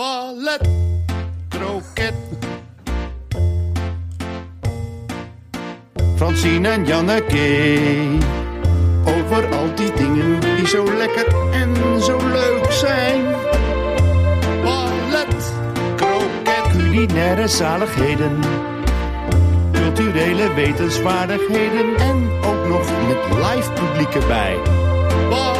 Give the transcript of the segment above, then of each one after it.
ballet, kroket. Francine en Janneke, over al die dingen die zo lekker en zo leuk zijn. Ballet, kroket, culinaire zaligheden, culturele wetenswaardigheden en ook nog met live publiek erbij. Ballet,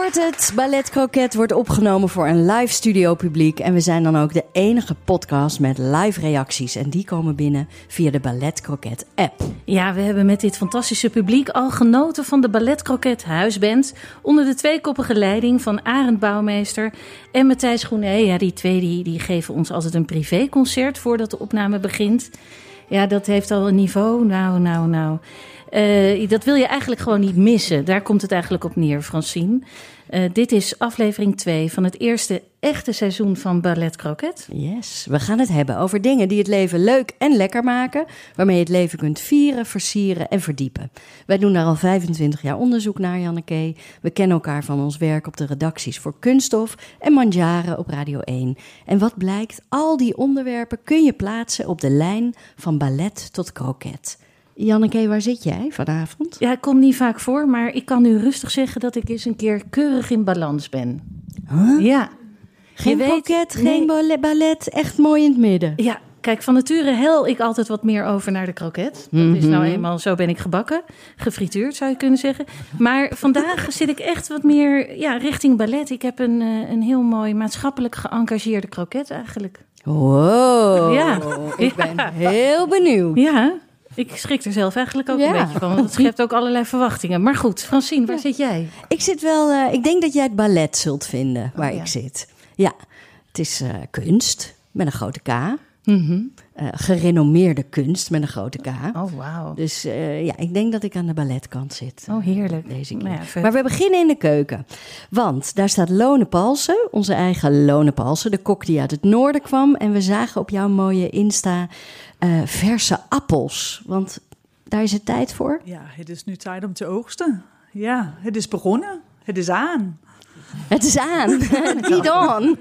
het, Ballet Croquet wordt opgenomen voor een live studio publiek. En we zijn dan ook de enige podcast met live reacties. En die komen binnen via de Ballet Croquet app. Ja, we hebben met dit fantastische publiek al genoten van de Ballet Croquet Huisband. Onder de tweekoppige leiding van Arend Bouwmeester en Matthijs Groenee. Ja, die twee die, die geven ons altijd een privéconcert voordat de opname begint. Ja, dat heeft al een niveau. Nou, nou, nou. Eh, dat wil je eigenlijk gewoon niet missen. Daar komt het eigenlijk op neer, Francine. Eh, dit is aflevering 2 van het eerste echte seizoen van Ballet Croquet. Yes, we gaan het hebben over dingen die het leven leuk en lekker maken. Waarmee je het leven kunt vieren, versieren en verdiepen. Wij doen daar al 25 jaar onderzoek naar, Janneke. We kennen elkaar van ons werk op de redacties voor Kunststof en Mandjaren op Radio 1. En wat blijkt, al die onderwerpen kun je plaatsen op de lijn van ballet tot croquet. Janneke, waar zit jij vanavond? Ja, ik kom niet vaak voor, maar ik kan nu rustig zeggen dat ik eens een keer keurig in balans ben. Huh? Ja. Geen nee. geen ballet, echt mooi in het midden. Ja, kijk, van nature hel ik altijd wat meer over naar de kroket. Dat is nou eenmaal, zo ben ik gebakken. Gefrituurd zou je kunnen zeggen. Maar vandaag zit ik echt wat meer ja, richting ballet. Ik heb een, eh, een heel mooi maatschappelijk geëngageerde kroket eigenlijk. Wow, Ja. ik ben heel benieuwd. Ja, ik schrik er zelf eigenlijk ook Ja. een beetje van. Want het schept ook allerlei verwachtingen. Maar goed, Francine, waar zit jij? Ik zit wel, eh, ik denk dat jij het ballet zult vinden waar Oh, ja. ik zit. Ja, het is eh, kunst met een grote K. Eh, gerenommeerde kunst met een grote K. Oh, wauw. Dus ja, ik denk dat ik aan de balletkant zit. Oh, heerlijk. Deze keer. Nou Maar we beginnen in de keuken. Want daar staat Lone Palsen, onze eigen Lone Palsen, de kok die uit het noorden kwam. En we zagen op jouw mooie Insta eh, verse appels. Want daar is het tijd voor. Ja, het is nu tijd om te oogsten. Ja, het is begonnen. Het is aan. Het is aan. Niet on.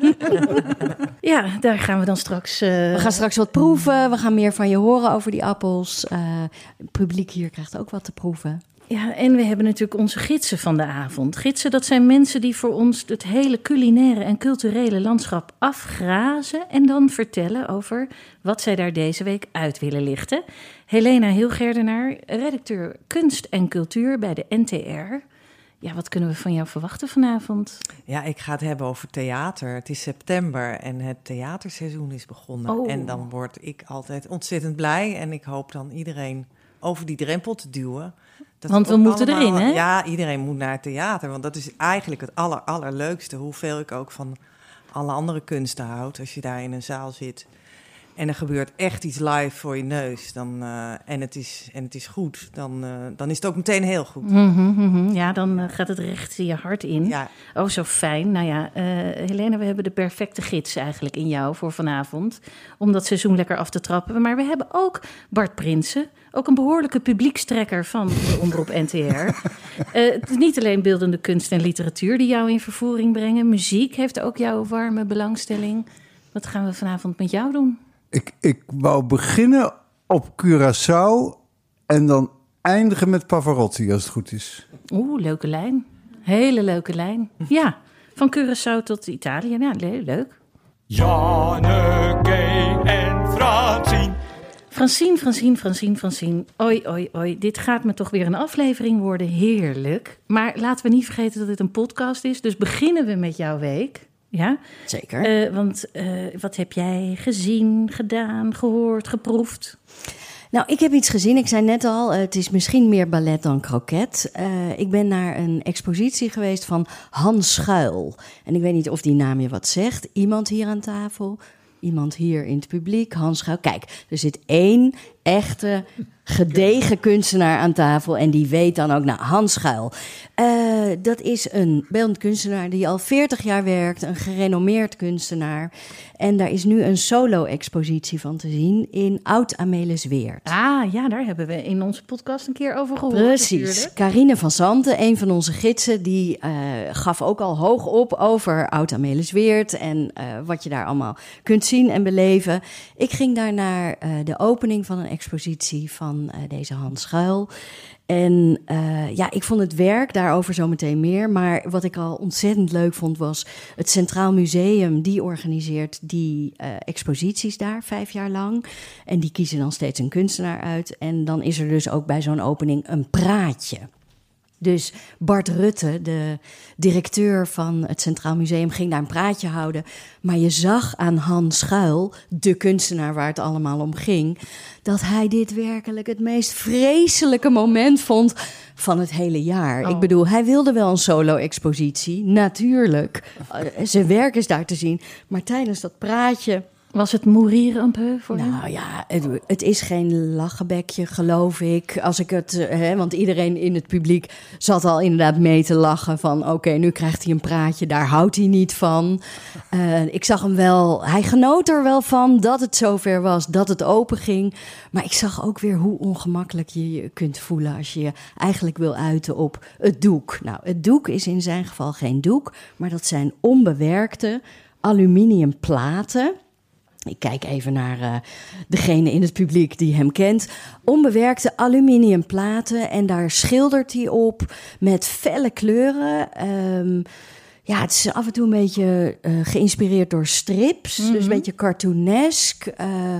Ja, daar gaan we dan straks... eh, We gaan straks wat proeven. We gaan meer van je horen over die appels. Eh, het publiek hier krijgt ook wat te proeven. Ja, en we hebben natuurlijk onze gidsen van de avond. Gidsen, dat zijn mensen die voor ons het hele culinaire en culturele landschap afgrazen en dan vertellen over wat zij daar deze week uit willen lichten. Helena Hilgerdenaar, redacteur kunst en cultuur bij de NTR. Ja, wat kunnen we van jou verwachten vanavond? Ja, ik ga het hebben over theater. Het is september en het theaterseizoen is begonnen. Oh. En dan word ik altijd ontzettend blij. En ik hoop dan iedereen over die drempel te duwen. Dat Want we moeten erin, hè? Ja, iedereen moet naar het theater. Want dat is eigenlijk het aller, allerleukste. Hoeveel ik ook van alle andere kunsten houd. Als je daar in een zaal zit en er gebeurt echt iets live voor je neus. Dan, eh, en, het is, en het is goed. Dan, eh, dan is het ook meteen heel goed. Mhm, mhm. Ja, dan eh, gaat het recht in je hart in. Ja, Oh, zo fijn. Nou ja, Helena, we hebben de perfecte gids eigenlijk in jou voor vanavond. Om dat seizoen lekker af te trappen. Maar we hebben ook Bart Prinsen. Ook een behoorlijke publiekstrekker van de Omroep NTR. Het is niet alleen beeldende kunst en literatuur die jou in vervoering brengen. Muziek heeft ook jouw warme belangstelling. Wat gaan we vanavond met jou doen? Ik, ik wou beginnen op Curaçao en dan eindigen met Pavarotti, als het goed is. Oeh, leuke lijn. Hele leuke lijn. Ja, van Curaçao tot Italië. Ja, le- leuk. Janneke en Francine. Francine, Francine, Francine, Francine. Oi, oi, oi. Dit gaat me toch weer een aflevering worden. Heerlijk. Maar laten we niet vergeten dat dit een podcast is. Dus beginnen we met jouw week. Ja? Zeker. Eh, want eh, wat heb jij gezien, gedaan, gehoord, geproefd? Nou, ik heb iets gezien. Ik zei net al, het is misschien meer ballet dan kroket. Eh, ik ben naar een expositie geweest van Hans Schuil. En ik weet niet of die naam je wat zegt. Iemand hier aan tafel. iemand hier in het publiek, Hans Schuil. Kijk, er zit één echte gedegen kunstenaar aan tafel en die weet dan ook, nou, Hans Schuil. Eh, dat is een beeldend kunstenaar die al 40 jaar werkt, een gerenommeerd kunstenaar. En daar is nu een solo-expositie van te zien in Oud-Amelisweert. Ah, ja, daar hebben we in onze podcast een keer over gehoord. Precies. natuurlijk. Carine van Zanten, een van onze gidsen, die eh, gaf ook al hoog op over Oud-Amelisweert en eh, wat je daar allemaal kunt zien en beleven. Ik ging daar naar de opening van een expositie van eh, deze Hans Schuil. En eh, ja, ik vond het werk daarover zometeen meer. Maar wat ik al ontzettend leuk vond was het Centraal Museum. Die organiseert die eh, exposities daar vijf jaar lang. En die kiezen dan steeds een kunstenaar uit. En dan is er dus ook bij zo'n opening een praatje. Dus Bart Rutte, de directeur van het Centraal Museum, ging daar een praatje houden. Maar je zag aan Hans Schuil, de kunstenaar waar het allemaal om ging, dat hij dit werkelijk het meest vreselijke moment vond van het hele jaar. Ik bedoel, hij wilde wel een solo-expositie, natuurlijk. Eh, Zijn werk is daar te zien. Maar tijdens dat praatje Was het mourir un peu voor hem? nou ja, het, het is geen lachenbekje, geloof ik. Als ik het, eh, hè, want iedereen in het publiek zat al inderdaad mee te lachen van... oké, nu krijgt hij een praatje, daar houdt hij niet van. Eh, ik zag hem wel, hij genoot er wel van dat het zover was, dat het open ging. Maar ik zag ook weer hoe ongemakkelijk je je kunt voelen... als je je eigenlijk wil uiten op het doek. Nou, het doek is in zijn geval geen doek, maar dat zijn onbewerkte aluminium platen... Ik kijk even naar eh, degene in het publiek die hem kent. Onbewerkte aluminium platen en daar schildert hij op met felle kleuren. Ehm, ja, het is af en toe een beetje eh, geïnspireerd door strips, dus een beetje cartoonesk. eh,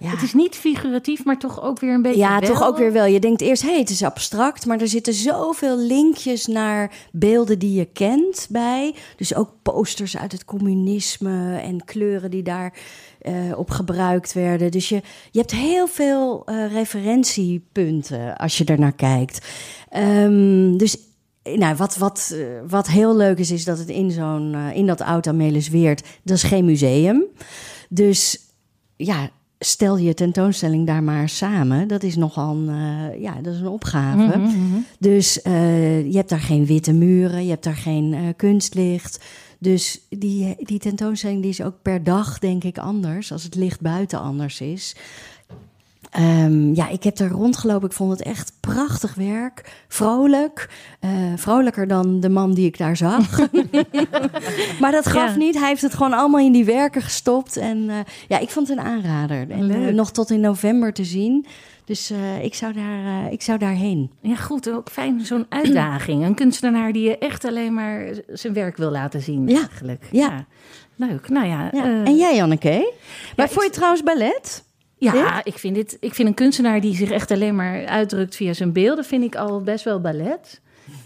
ja. Het is niet figuratief, maar toch ook weer een beetje Ja, wel. toch ook weer wel. Je denkt eerst, hé, hey, het is abstract, maar er zitten zoveel linkjes naar beelden die je kent bij. Dus ook posters uit het communisme en kleuren die daar eh, op gebruikt werden. Dus je, je hebt heel veel eh, referentiepunten als je ernaar kijkt. Ehm, dus nou, wat, wat, eh, wat heel leuk is, is dat het in, zo'n, eh, in dat oud Amelisweert, dat is geen museum. Dus ja, stel je tentoonstelling daar maar samen. Dat is nogal een, eh, ja, dat is een opgave. Mhm, mhm. Dus eh, je hebt daar geen witte muren, je hebt daar geen eh, kunstlicht. Dus die, die tentoonstelling die is ook per dag, denk ik, anders. Als het licht buiten anders is. Ehm, ja, ik heb daar rondgelopen. Ik vond het echt prachtig werk. Vrolijk. Eh, vrolijker dan de man die ik daar zag. maar dat gaf Ja. niet. Hij heeft het gewoon allemaal in die werken gestopt. En eh, ja, ik vond het een aanrader. En, eh, nog tot in november te zien. Dus ik, zou daar, ik zou daarheen. Ja, goed. Ook fijn, zo'n uitdaging. Een kunstenaar die je echt alleen maar zijn werk wil laten zien, Ja. eigenlijk. Ja. Leuk. Nou ja. Ja. en jij, Janneke? Maar ik- vond je trouwens ballet? Ja, ik vind, dit, ik vind een kunstenaar die zich echt alleen maar uitdrukt via zijn beelden, vind ik al best wel ballet.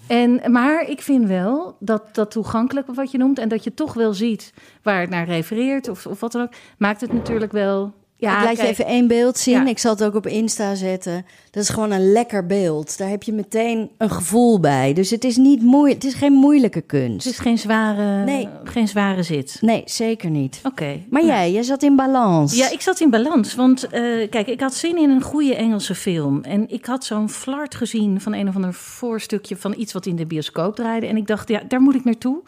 En, maar ik vind wel dat dat toegankelijke wat je noemt en dat je toch wel ziet waar het naar refereert of, of wat dan ook, maakt het natuurlijk wel. Ja, ik laat je even één beeld zien. Ja. Ik zal het ook op Insta zetten. Dat is gewoon een lekker beeld. Daar heb je meteen een gevoel bij. Dus het is, niet moeilijk. het is geen moeilijke kunst. Het is geen zware, Nee. geen zware zit. Nee, zeker niet. Oké. Maar nou. jij, jij zat in balans. Ja, ik zat in balans. Want eh, kijk, ik had zin in een goede Engelse film. En ik had zo'n flart gezien van een of ander voorstukje van iets wat in de bioscoop draaide. En ik dacht, ja, daar moet ik naartoe.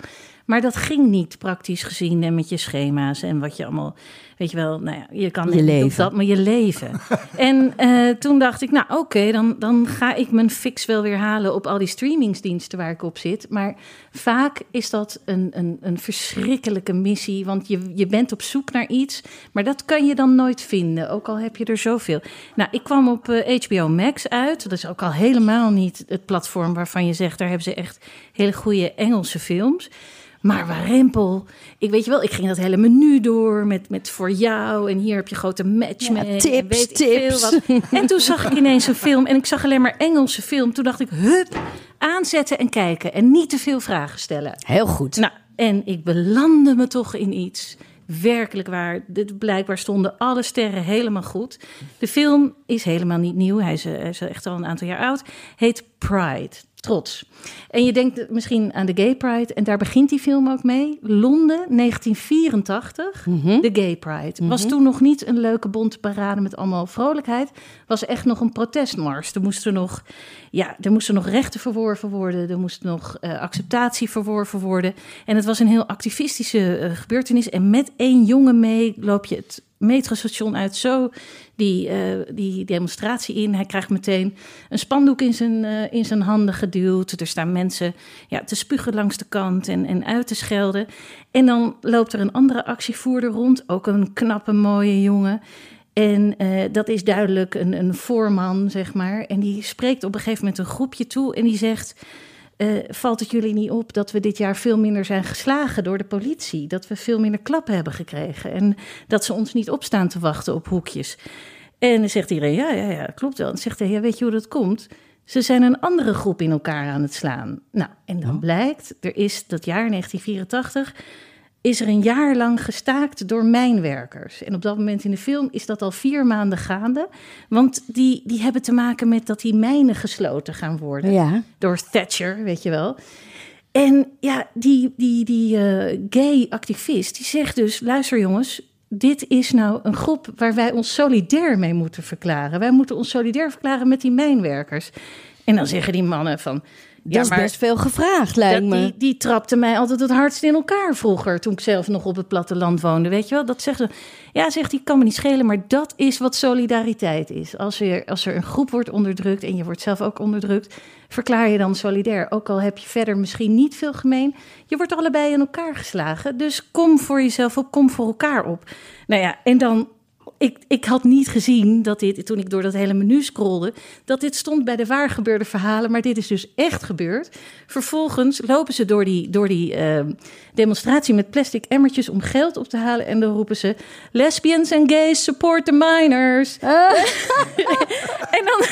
Maar dat ging niet praktisch gezien en met je schema's en wat je allemaal, weet je wel, nou ja, je kan Je niet op dat, maar je leven. en eh, toen dacht ik, nou oké, dan, dan ga ik mijn fix wel weer halen op al die streamingsdiensten waar ik op zit. Maar vaak is dat een, een, een verschrikkelijke missie, want je, je bent op zoek naar iets, maar dat kan je dan nooit vinden, ook al heb je er zoveel. Nou, ik kwam op eh, HBO Max uit, dat is ook al helemaal niet het platform waarvan je zegt, daar hebben ze echt hele goede Engelse films. Maar warempel. Ik weet je wel, ik ging dat hele menu door met, met voor jou. En hier heb je grote match Ja, mee. en tips, weet ik tips. veel wat. En toen zag ik ineens een film. En ik zag alleen maar Engelse film. Toen dacht ik, hup, aanzetten en kijken. En niet te veel vragen stellen. Heel goed. Nou, en ik belandde me toch in iets. Werkelijk waar. Dit, blijkbaar stonden alle sterren helemaal goed. De film is helemaal niet nieuw. Hij is, eh, hij is echt al een aantal jaar oud. Heet Pride. Trots. En je denkt misschien aan de Gay Pride. En daar begint die film ook mee. Londen, 1984. Mhm. De Gay Pride. Was toen nog niet een leuke bonte parade met allemaal vrolijkheid. Was echt nog een protestmars. Er moesten nog, ja, er moesten nog rechten verworven worden. Er moest nog eh, acceptatie verworven worden. En het was een heel activistische eh, gebeurtenis. En met één jongen mee loop je het metrostation uit zo die, eh, die demonstratie in. Hij krijgt meteen een spandoek in zijn, eh, in zijn handen geduwd. Er staan mensen ja, te spugen langs de kant en, en uit te schelden. En dan loopt er een andere actievoerder rond, ook een knappe, mooie jongen. En eh, dat is duidelijk een, een voorman, zeg maar. En die spreekt op een gegeven moment een groepje toe en die zegt... eh, valt het jullie niet op dat we dit jaar veel minder zijn geslagen door de politie? Dat we veel minder klappen hebben gekregen en dat ze ons niet opstaan te wachten op hoekjes? En dan zegt iedereen, ja, ja, ja, klopt wel. En dan zegt hij, ja, weet je hoe dat komt? Ze zijn een andere groep in elkaar aan het slaan. Nou, en dan blijkt, er is dat jaar 1984 is er een jaar lang gestaakt door mijnwerkers. En op dat moment in de film is dat al vier maanden gaande. Want die, die hebben te maken met dat die mijnen gesloten gaan worden. Ja. Door Thatcher, weet je wel. En ja, die, die, die eh, gay activist, die zegt dus... luister jongens, dit is nou een groep waar wij ons solidair mee moeten verklaren. Wij moeten ons solidair verklaren met die mijnwerkers. En dan zeggen die mannen van... Dat is best veel gevraagd, lijkt dat, me. die, die trapte mij altijd het hardst in elkaar vroeger, toen ik zelf nog op het platteland woonde. Weet je wel, dat zeggen ze. Ja, zegt hij, kan me niet schelen, maar dat is wat solidariteit is. Als er, als er een groep wordt onderdrukt en je wordt zelf ook onderdrukt, verklaar je dan solidair. Ook al heb je verder misschien niet veel gemeen, je wordt allebei in elkaar geslagen. Dus kom voor jezelf op, kom voor elkaar op. Nou ja, en dan ik, ik had niet gezien dat dit, toen ik door dat hele menu scrolde, dat dit stond bij de waar gebeurde verhalen. Maar dit is dus echt gebeurd. Vervolgens lopen ze door die, door die eh, demonstratie met plastic emmertjes om geld op te halen. En dan roepen ze: Lesbians and gays support the miners. en, dan,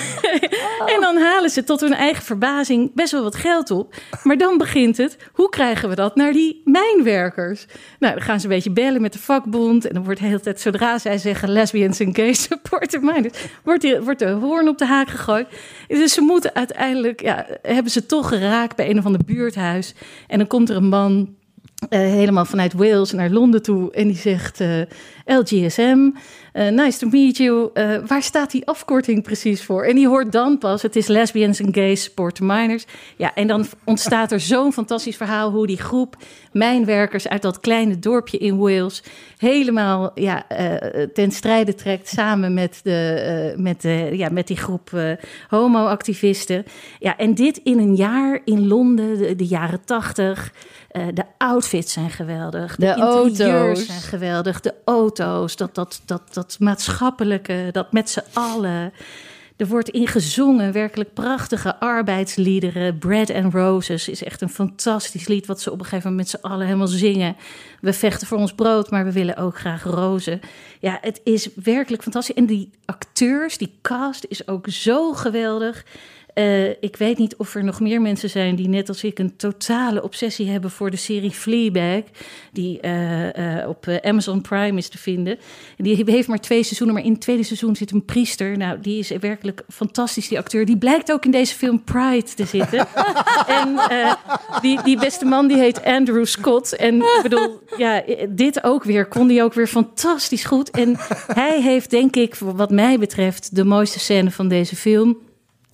en dan halen ze tot hun eigen verbazing best wel wat geld op. Maar dan begint het: hoe krijgen we dat naar die mijnwerkers? Nou, dan gaan ze een beetje bellen met de vakbond. En dan wordt de hele tijd, zodra zij zeggen lesbians and gays support the miners, wordt, die, wordt de hoorn op de haak gegooid. Dus ze moeten uiteindelijk, ja, hebben ze toch geraakt bij een of ander buurthuis. En dan komt er een man. Eh, helemaal vanuit Wales naar Londen toe. En die zegt: eh, LGSM, eh, nice to meet you. Waar staat die afkorting precies voor? En die hoort dan pas: het is Lesbians and Gays Support Miners. Ja, en dan ontstaat er zo'n fantastisch verhaal hoe die groep mijnwerkers uit dat kleine dorpje in Wales helemaal ja, ten strijde trekt samen met, de, met, de, ja, met die groep homo-activisten. Ja, en dit in een jaar in Londen, de, de jaren tachtig. Eh, de outfits zijn geweldig. De, De interieurs auto's. zijn geweldig. De auto's, dat, dat, dat, dat maatschappelijke, dat met z'n allen. Er wordt in gezongen, werkelijk prachtige arbeidsliederen. Bread and Roses is echt een fantastisch lied... wat ze op een gegeven moment met z'n allen helemaal zingen. We vechten voor ons brood, maar we willen ook graag rozen. Ja, het is werkelijk fantastisch. En die acteurs, die cast is ook zo geweldig... Eh, ik weet niet of er nog meer mensen zijn die net als ik een totale obsessie hebben voor de serie Fleabag, die eh, eh, op Amazon Prime is te vinden. Die heeft maar twee seizoenen, maar in het tweede seizoen zit een priester. Nou, die is werkelijk fantastisch, die acteur. Die blijkt ook in deze film Pride te zitten. en die, die beste man die heet Andrew Scott. En ik bedoel, ja, dit ook weer, kon die ook weer fantastisch goed. En hij heeft, denk ik, wat mij betreft, de mooiste scène van deze film.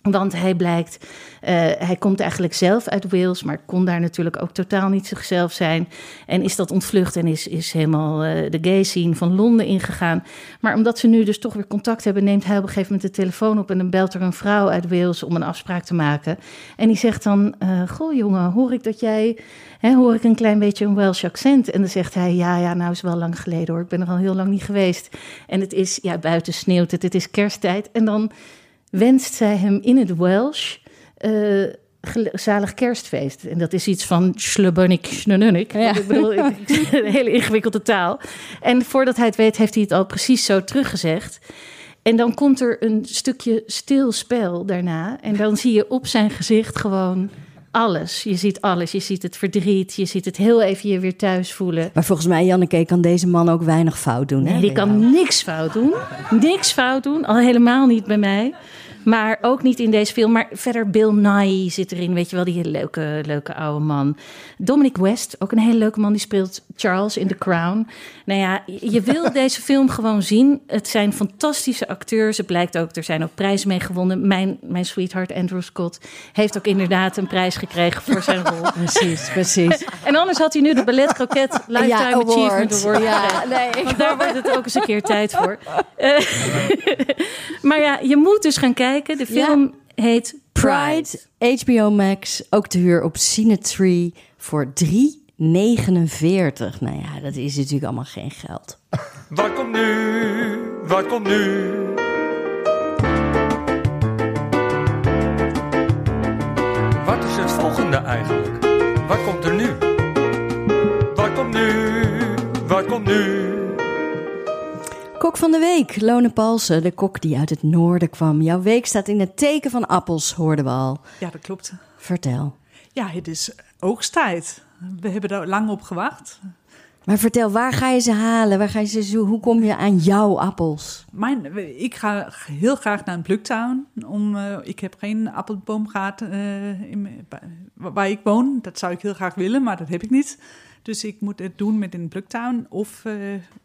Want hij blijkt, eh, hij komt eigenlijk zelf uit Wales, maar kon daar natuurlijk ook totaal niet zichzelf zijn. En is dat ontvlucht en is, is helemaal eh, de gay scene van Londen ingegaan. Maar omdat ze nu dus toch weer contact hebben, neemt hij op een gegeven moment de telefoon op en dan belt er een vrouw uit Wales om een afspraak te maken. En die zegt dan: eh, Goh, jongen, hoor ik dat jij, hè, hoor ik een klein beetje een Welsh accent? En dan zegt hij: Ja, ja, nou is wel lang geleden hoor, ik ben er al heel lang niet geweest. En het is, ja, buiten sneeuwt het, het is kersttijd. En dan wenst zij hem in het Welsh gel- zalig kerstfeest. En dat is iets van slubunnik, snununnik. Ja. Ik bedoel, ik- ik- een hele ingewikkelde taal. En voordat hij het weet, heeft hij het al precies zo teruggezegd. En dan komt er een stukje stil spel daarna. En dan zie je op zijn gezicht gewoon alles. Je ziet alles. Je ziet het verdriet. Je ziet het heel even je weer thuis voelen. Maar volgens mij, Janneke, kan deze man ook weinig fout doen. Hè? Nee, die kan niks fout doen. Niks fout doen. Al helemaal niet bij mij. Maar ook niet in deze film. Maar verder Bill Nye zit erin, weet je wel, die leuke, leuke oude man. Dominic West, ook een hele leuke man, die speelt Charles in The Crown. Nou ja, je wil deze film gewoon zien. Het zijn fantastische acteurs. Het blijkt ook, er zijn ook prijzen mee gewonnen. Mijn, mijn sweetheart Andrew Scott heeft ook inderdaad een prijs gekregen voor zijn rol. Precies, precies. En anders had hij nu de Ballet Croquette Lifetime Ja, award. Achievement Award Ja, gekregen. nee. Want daar wordt het ook eens een keer tijd voor. Maar ja, je moet dus gaan kijken. De film heet Pride. Pride, HBO Max, ook te huur op Cinetree voor 3,49. Nou ja, dat is natuurlijk allemaal geen geld. Wat komt nu? Wat komt nu? Wat is het volgende eigenlijk? Wat komt er nu? Wat komt nu? Wat komt nu? Kok van de week, Lone Palsen, de kok die uit het noorden kwam. Jouw week staat in het teken van appels, hoorden we al. Ja, dat klopt. Vertel. Ja, het is oogsttijd. We hebben daar lang op gewacht. Maar vertel, waar ga je ze halen? Waar ga je ze zo, hoe kom je aan jouw appels? Mijn, ik ga heel graag naar een pluktuin. Om, eh, ik heb geen appelboomgaard eh, in, waar ik woon. Dat zou ik heel graag willen, maar dat heb ik niet. Dus ik moet het doen met een pluktuin of eh,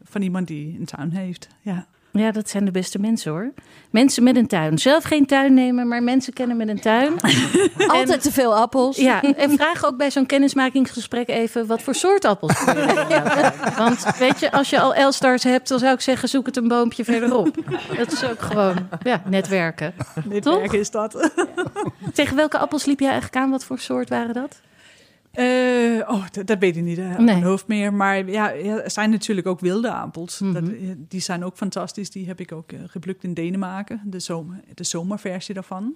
van iemand die een tuin heeft. Ja. Ja, dat zijn de beste mensen hoor. Mensen met een tuin. Zelf geen tuin nemen, maar mensen kennen met een tuin. Altijd te veel appels. Ja, en vraag ook bij zo'n kennismakingsgesprek even wat voor soort appels. Want weet je, als je al Elstars hebt, dan zou ik zeggen, zoek het een boompje verderop. Dat is ook gewoon ja, netwerken. Netwerk is dat. Tegen welke appels liep jij eigenlijk aan? Wat voor soort waren dat? Eh, oh, dat, dat weet ik niet eh, uit Nee. mijn hoofd meer. Maar ja, er zijn natuurlijk ook wilde appels. Mhm. dat, eh, die zijn ook fantastisch. Die heb ik ook eh, geplukt in Denemarken. De, zomer, de zomerversie daarvan.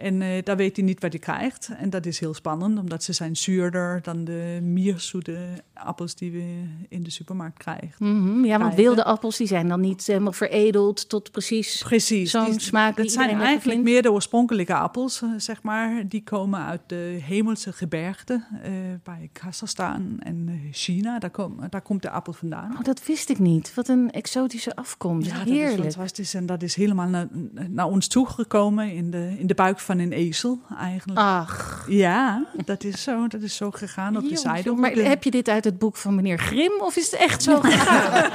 En eh, daar weet hij niet wat hij krijgt. En dat is heel spannend, omdat ze zijn zuurder dan de mierzoete appels die we in de supermarkt krijgen. Mhm, Ja, want wilde appels die zijn dan niet helemaal veredeld tot precies Precies. zo'n smaak Dat zijn eigenlijk meer de oorspronkelijke appels, eh, zeg maar. Die komen uit de hemelse gebergten eh, bij Kazachstan en China. Daar, kom, daar komt de appel vandaan. Oh, dat wist ik niet. Wat een exotische afkomst. Ja, dat Heerlijk. is fantastisch. En dat is helemaal naar, naar ons toegekomen in de, in de buik van een ezel eigenlijk. Ach, Ja, dat is zo. Dat is zo gegaan op de zijde. maar de- heb je dit uit het boek van meneer Grim of is het echt zo gegaan?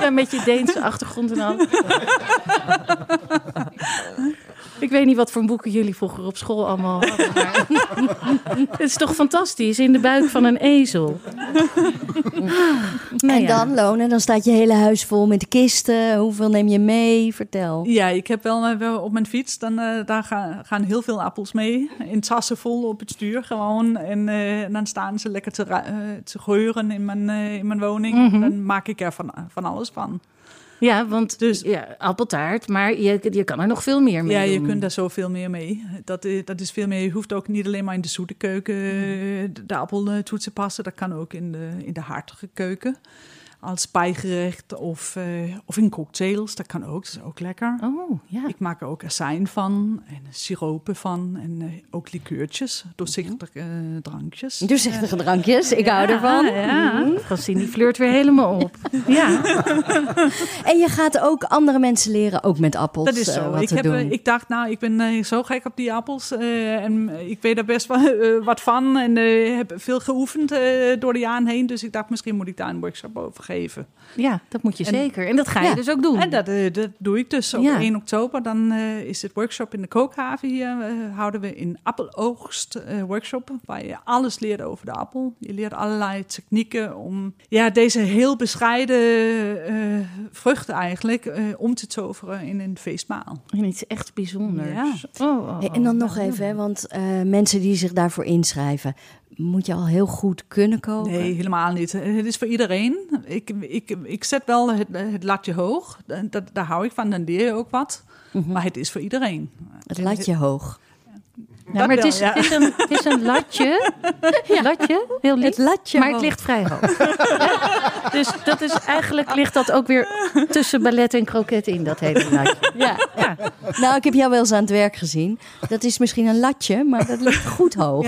ja, met je Deense achtergrond en al. Ik weet niet wat voor boeken jullie vroeger op school allemaal hadden. Maar... Het is toch fantastisch, in de buik van een ezel. Nou en ja. dan, Lone, dan staat je hele huis vol met kisten. Hoeveel neem je mee? Vertel. Ja, ik heb wel, eh, wel op mijn fiets, dan, eh, daar gaan, gaan heel veel appels mee. In tassen vol op het stuur gewoon. En eh, dan staan ze lekker te, te geuren in mijn, in mijn woning. Mhm. Dan maak ik er van, van alles van. Ja, want Dus- ja, appeltaart, maar je, je kan er nog veel meer mee Ja, je kunt daar zoveel meer mee. Dat, dat is veel meer. Je hoeft ook niet alleen maar in de zoete keuken eh, de, de appel toe te passen. Dat kan ook in de, in de hartige keuken. Als bijgerecht of, eh, of in cocktails. Dat kan ook. Dat is ook lekker. Oh, ja. Ik maak er ook azijn van en siropen van en eh, ook likeurtjes, doorzichtige eh, drankjes. Doorzichtige drankjes, ik hou ervan. Ja, Francine die flirt weer helemaal op. Ja, En je gaat ook andere mensen leren, ook met appels, Dat is zo. wat ik, te heb, doen. ik dacht, nou, ik ben zo gek op die appels eh, en ik weet er best wel wat van en heb veel geoefend door de jaren heen. Dus ik dacht, misschien moet ik daar een workshop over geven. Ja, dat moet je En- zeker. En dat ga je Ja. dus ook doen. En dat, eh, dat doe ik dus op Ja. 1 oktober. Dan eh, is het workshop in de kookhaven hier. eh, houden we een appeloogst eh, workshop. Waar je alles leert over de appel. Je leert allerlei technieken om ja, deze heel bescheiden eh, vruchten eigenlijk eh, om te toveren in een feestmaal. En iets echt bijzonders. Ja. Oh, oh, Hey, oh. en dan nog even, hè, want eh, mensen die zich daarvoor inschrijven, moet je al heel goed kunnen koken? Nee, helemaal niet. Het is voor iedereen. Ik, ik, ik zet wel het, het latje hoog. Dat, daar hou ik van, dan leer je ook wat. Mhm. Maar het is voor iedereen. Het latje hoog. Ja, maar het is, ja. het, is een, het is een latje. Latje, heel lief. Het latje maar het ligt vrij hoog. Ja, dus dat is eigenlijk ligt dat ook weer tussen ballet en kroket in, dat hele latje. Ja. Ja. Nou, ik heb jou wel eens aan het werk gezien. Dat is misschien een latje, maar dat ligt goed hoog.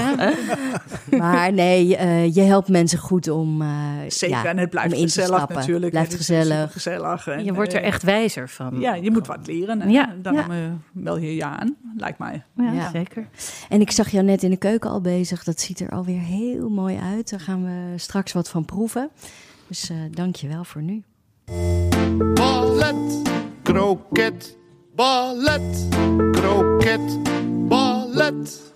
Maar nee, eh, je helpt mensen goed om, eh, Zeker, ja, en het blijft om in te gezellig stappen. natuurlijk. Blijft gezellig. gezellig. En, Je wordt er eh, echt wijzer van. Ja, je moet wat leren. Ja, Daarom ja. eh, meld je je aan, lijkt mij. Ja, Ja. zeker. En ik zag jou net in de keuken al bezig. Dat ziet er alweer heel mooi uit. Daar gaan we straks wat van proeven. Dus eh dank je wel voor nu. Ballet, kroket, ballet, kroket, ballet.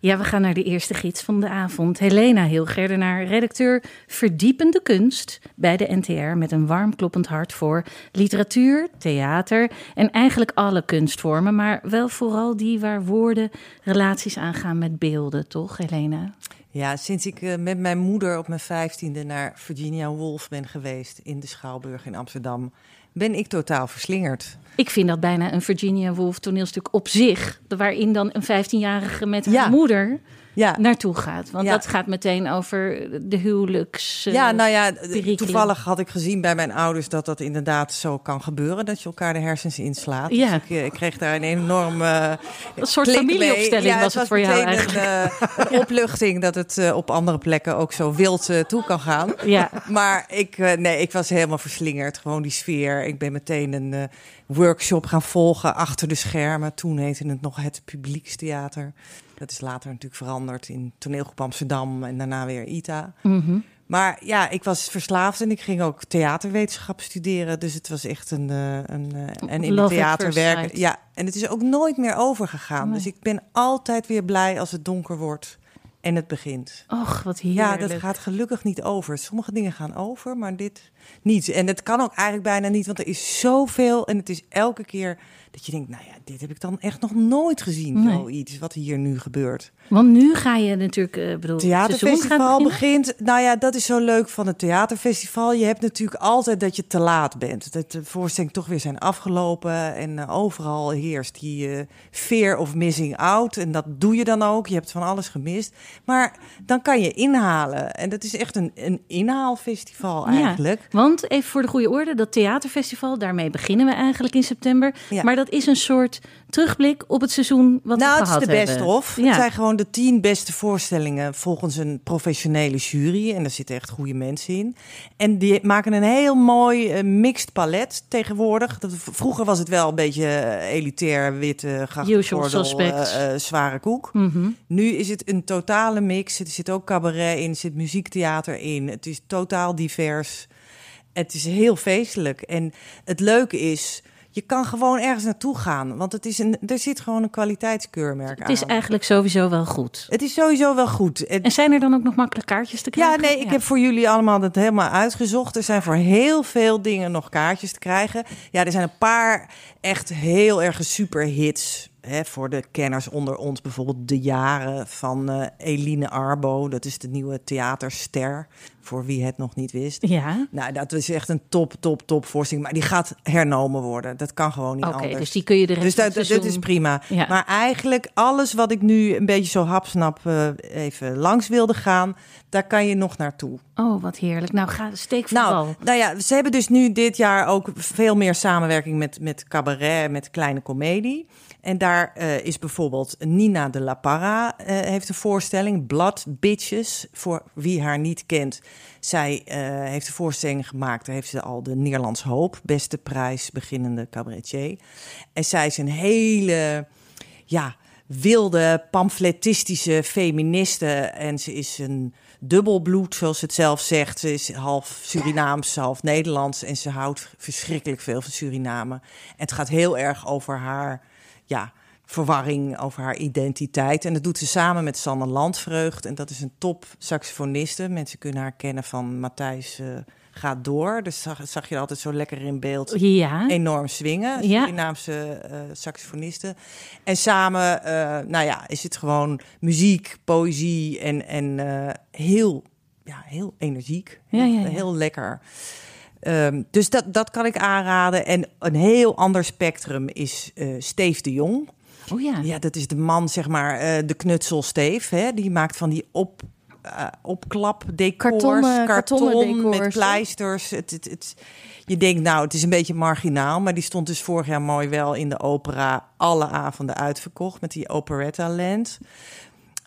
Ja, we gaan naar de eerste gids van de avond. Helena Hilgerdenaar, redacteur Verdiepende Kunst bij de NTR... met een warm kloppend hart voor literatuur, theater... en eigenlijk alle kunstvormen, maar wel vooral die waar woorden relaties aangaan met beelden, toch Helena? Ja, sinds ik eh, met mijn moeder op mijn vijftiende naar Virginia Woolf ben geweest in de Schouwburg in Amsterdam, ben ik totaal verslingerd. Ik vind dat bijna een Virginia Woolf toneelstuk op zich... waarin dan een 15-jarige met haar Ja. moeder Ja, naartoe gaat. Want Ja. dat gaat meteen over de huwelijks... eh, ja nou ja, perikelen. toevallig had ik gezien bij mijn ouders dat dat inderdaad zo kan gebeuren, dat je elkaar de hersens inslaat. Ja. Dus ik, eh, ik kreeg daar een enorm eh, Een soort familieopstelling Ja, was het voor jou eigenlijk. Een, opluchting dat het op andere plekken ook zo wild toe kan gaan. Ja, Maar ik, nee, ik was helemaal verslingerd. Gewoon die sfeer. Ik ben meteen een workshop gaan volgen achter de schermen. Toen heette het nog het Publiekstheater. Dat is later natuurlijk veranderd in Toneelgroep Amsterdam en daarna weer ITA. mhm. Maar ja, ik was verslaafd en ik ging ook theaterwetenschap studeren. Dus het was echt een. eh, een eh, en in Love het at theater werken. Ja, en het is ook nooit meer overgegaan. Nee. Dus ik ben altijd weer blij als het donker wordt en het begint. Och, wat Ja, heerlijk. dat gaat gelukkig niet over. Sommige dingen gaan over, maar dit niet. En het kan ook eigenlijk bijna niet, want er is zoveel. En het is elke keer dat je denkt, nou ja, dit heb ik dan echt nog nooit gezien. Nee. Zoiets wat hier nu gebeurt. Want nu ga je natuurlijk, eh bedoel, Theaterfestival begint. Nou ja, dat is zo leuk van het theaterfestival. Je hebt natuurlijk altijd dat je te laat bent. Dat de voorstellingen toch weer zijn afgelopen. En eh, overal heerst die eh, fear of missing out. En dat doe je dan ook. Je hebt van alles gemist. Maar dan kan je inhalen. En dat is echt een, een inhaalfestival Ja. Want even voor de goede orde, dat theaterfestival, daarmee beginnen we eigenlijk in september. Ja. Maar dat is een soort terugblik op het seizoen wat nou, we het is gehad de best hebben. of. Ja. Het zijn gewoon de tien beste voorstellingen volgens een professionele jury. En daar zitten echt goede mensen in. En die maken een heel mooi eh, mixed palet tegenwoordig. Dat, vroeger was het wel een beetje eh, elitair, witte, grachtgordel, eh, eh, zware koek. Mhm. Nu is het een totale mix. Er zit ook cabaret in, er zit muziektheater in. Het is totaal divers. Het is heel feestelijk. En het leuke is, je kan gewoon ergens naartoe gaan. Want het is een, er zit gewoon een kwaliteitskeurmerk Het is aan. eigenlijk sowieso wel goed. Het is sowieso wel goed. Het- En zijn er dan ook nog makkelijk kaartjes te ja, krijgen? nee, ik heb voor jullie allemaal dat helemaal uitgezocht. Er zijn voor heel veel dingen nog kaartjes te krijgen. Ja, er zijn een paar echt heel erg superhits. Hè, voor de kenners onder ons bijvoorbeeld De Jaren van eh, Eline Arbo. Dat is de nieuwe theaterster, voor wie het nog niet wist. Ja, Nou, dat is echt een top, top, top voorstelling. Maar die gaat hernomen worden. Dat kan gewoon niet oké, anders. dus die kun je rest Dus dat, is prima. Ja. Maar eigenlijk alles wat ik nu een beetje zo hapsnap eh, even langs wilde gaan, daar kan je nog naartoe. Oh, wat heerlijk. Nou, ga steek Nou, wal. nou ja, ze hebben dus nu dit jaar ook veel meer samenwerking met, met cabaret, met kleine komedie. En daar eh, is bijvoorbeeld Nina de La Parra eh, heeft een voorstelling, Blood Bitches, voor wie haar niet kent. Zij eh, heeft een voorstelling gemaakt, daar heeft ze al de Nederlands Hoop, beste prijs, beginnende cabaretier. En zij is een hele, ja, wilde, pamfletistische feministe. En ze is een dubbelbloed, zoals het zelf zegt. Ze is half Surinaams, half Nederlands. En ze houdt verschrikkelijk veel van Suriname. En het gaat heel erg over haar, ja, verwarring, over haar identiteit. En dat doet ze samen met Sanne Landvreugd. En dat is een top saxofoniste. Mensen kunnen haar kennen van Matthijs eh, gaat door. Dus zag, zag je altijd zo lekker in beeld Ja, enorm swingen. Ja. Surinaamse eh saxofonisten. En samen, eh, nou ja, is het gewoon muziek, poëzie en, en eh, heel, ja, heel energiek. Ja. Heel lekker. Ehm, dus dat, dat kan ik aanraden. En een heel ander spectrum is Steef de Jong. Oh ja. Ja, dat is de man, zeg maar, de knutselsteef. Hè? Die maakt van die op, eh opklapdecors, Kartonnen- karton kartonnen decors, met pleisters. Het, het, het, je denkt, nou, het is een beetje marginaal. Maar die stond dus vorig jaar mooi wel in de opera alle avonden uitverkocht met die Operetta Land.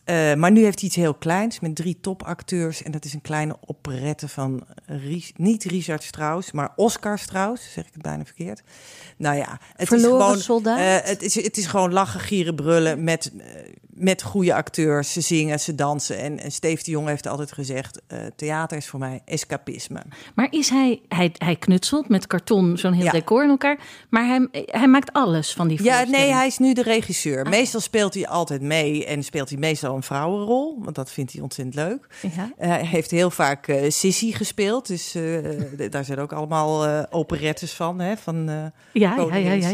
Eh, maar nu heeft hij iets heel kleins met drie topacteurs. En dat is een kleine operette van Ries- niet Richard Strauss, maar Oscar Strauss. Zeg ik het bijna verkeerd. Nou ja, het Verloren is gewoon, eh, het, is, het is gewoon lachen, gieren, brullen met, met goede acteurs. Ze zingen, ze dansen. En, en Steve de Jong heeft altijd gezegd: eh, theater is voor mij escapisme. Maar is hij, hij, hij knutselt met karton zo'n heel Ja. decor in elkaar, maar hij, hij maakt alles van die Ja, nee, hij is nu de regisseur. Meestal speelt hij altijd mee en speelt hij meestal een vrouwenrol, want dat vindt hij ontzettend leuk. Ja. Eh, Hij heeft heel vaak eh Sissy gespeeld, dus daar zijn ook allemaal operettes van, hè, van Ja, ja, ja, ja,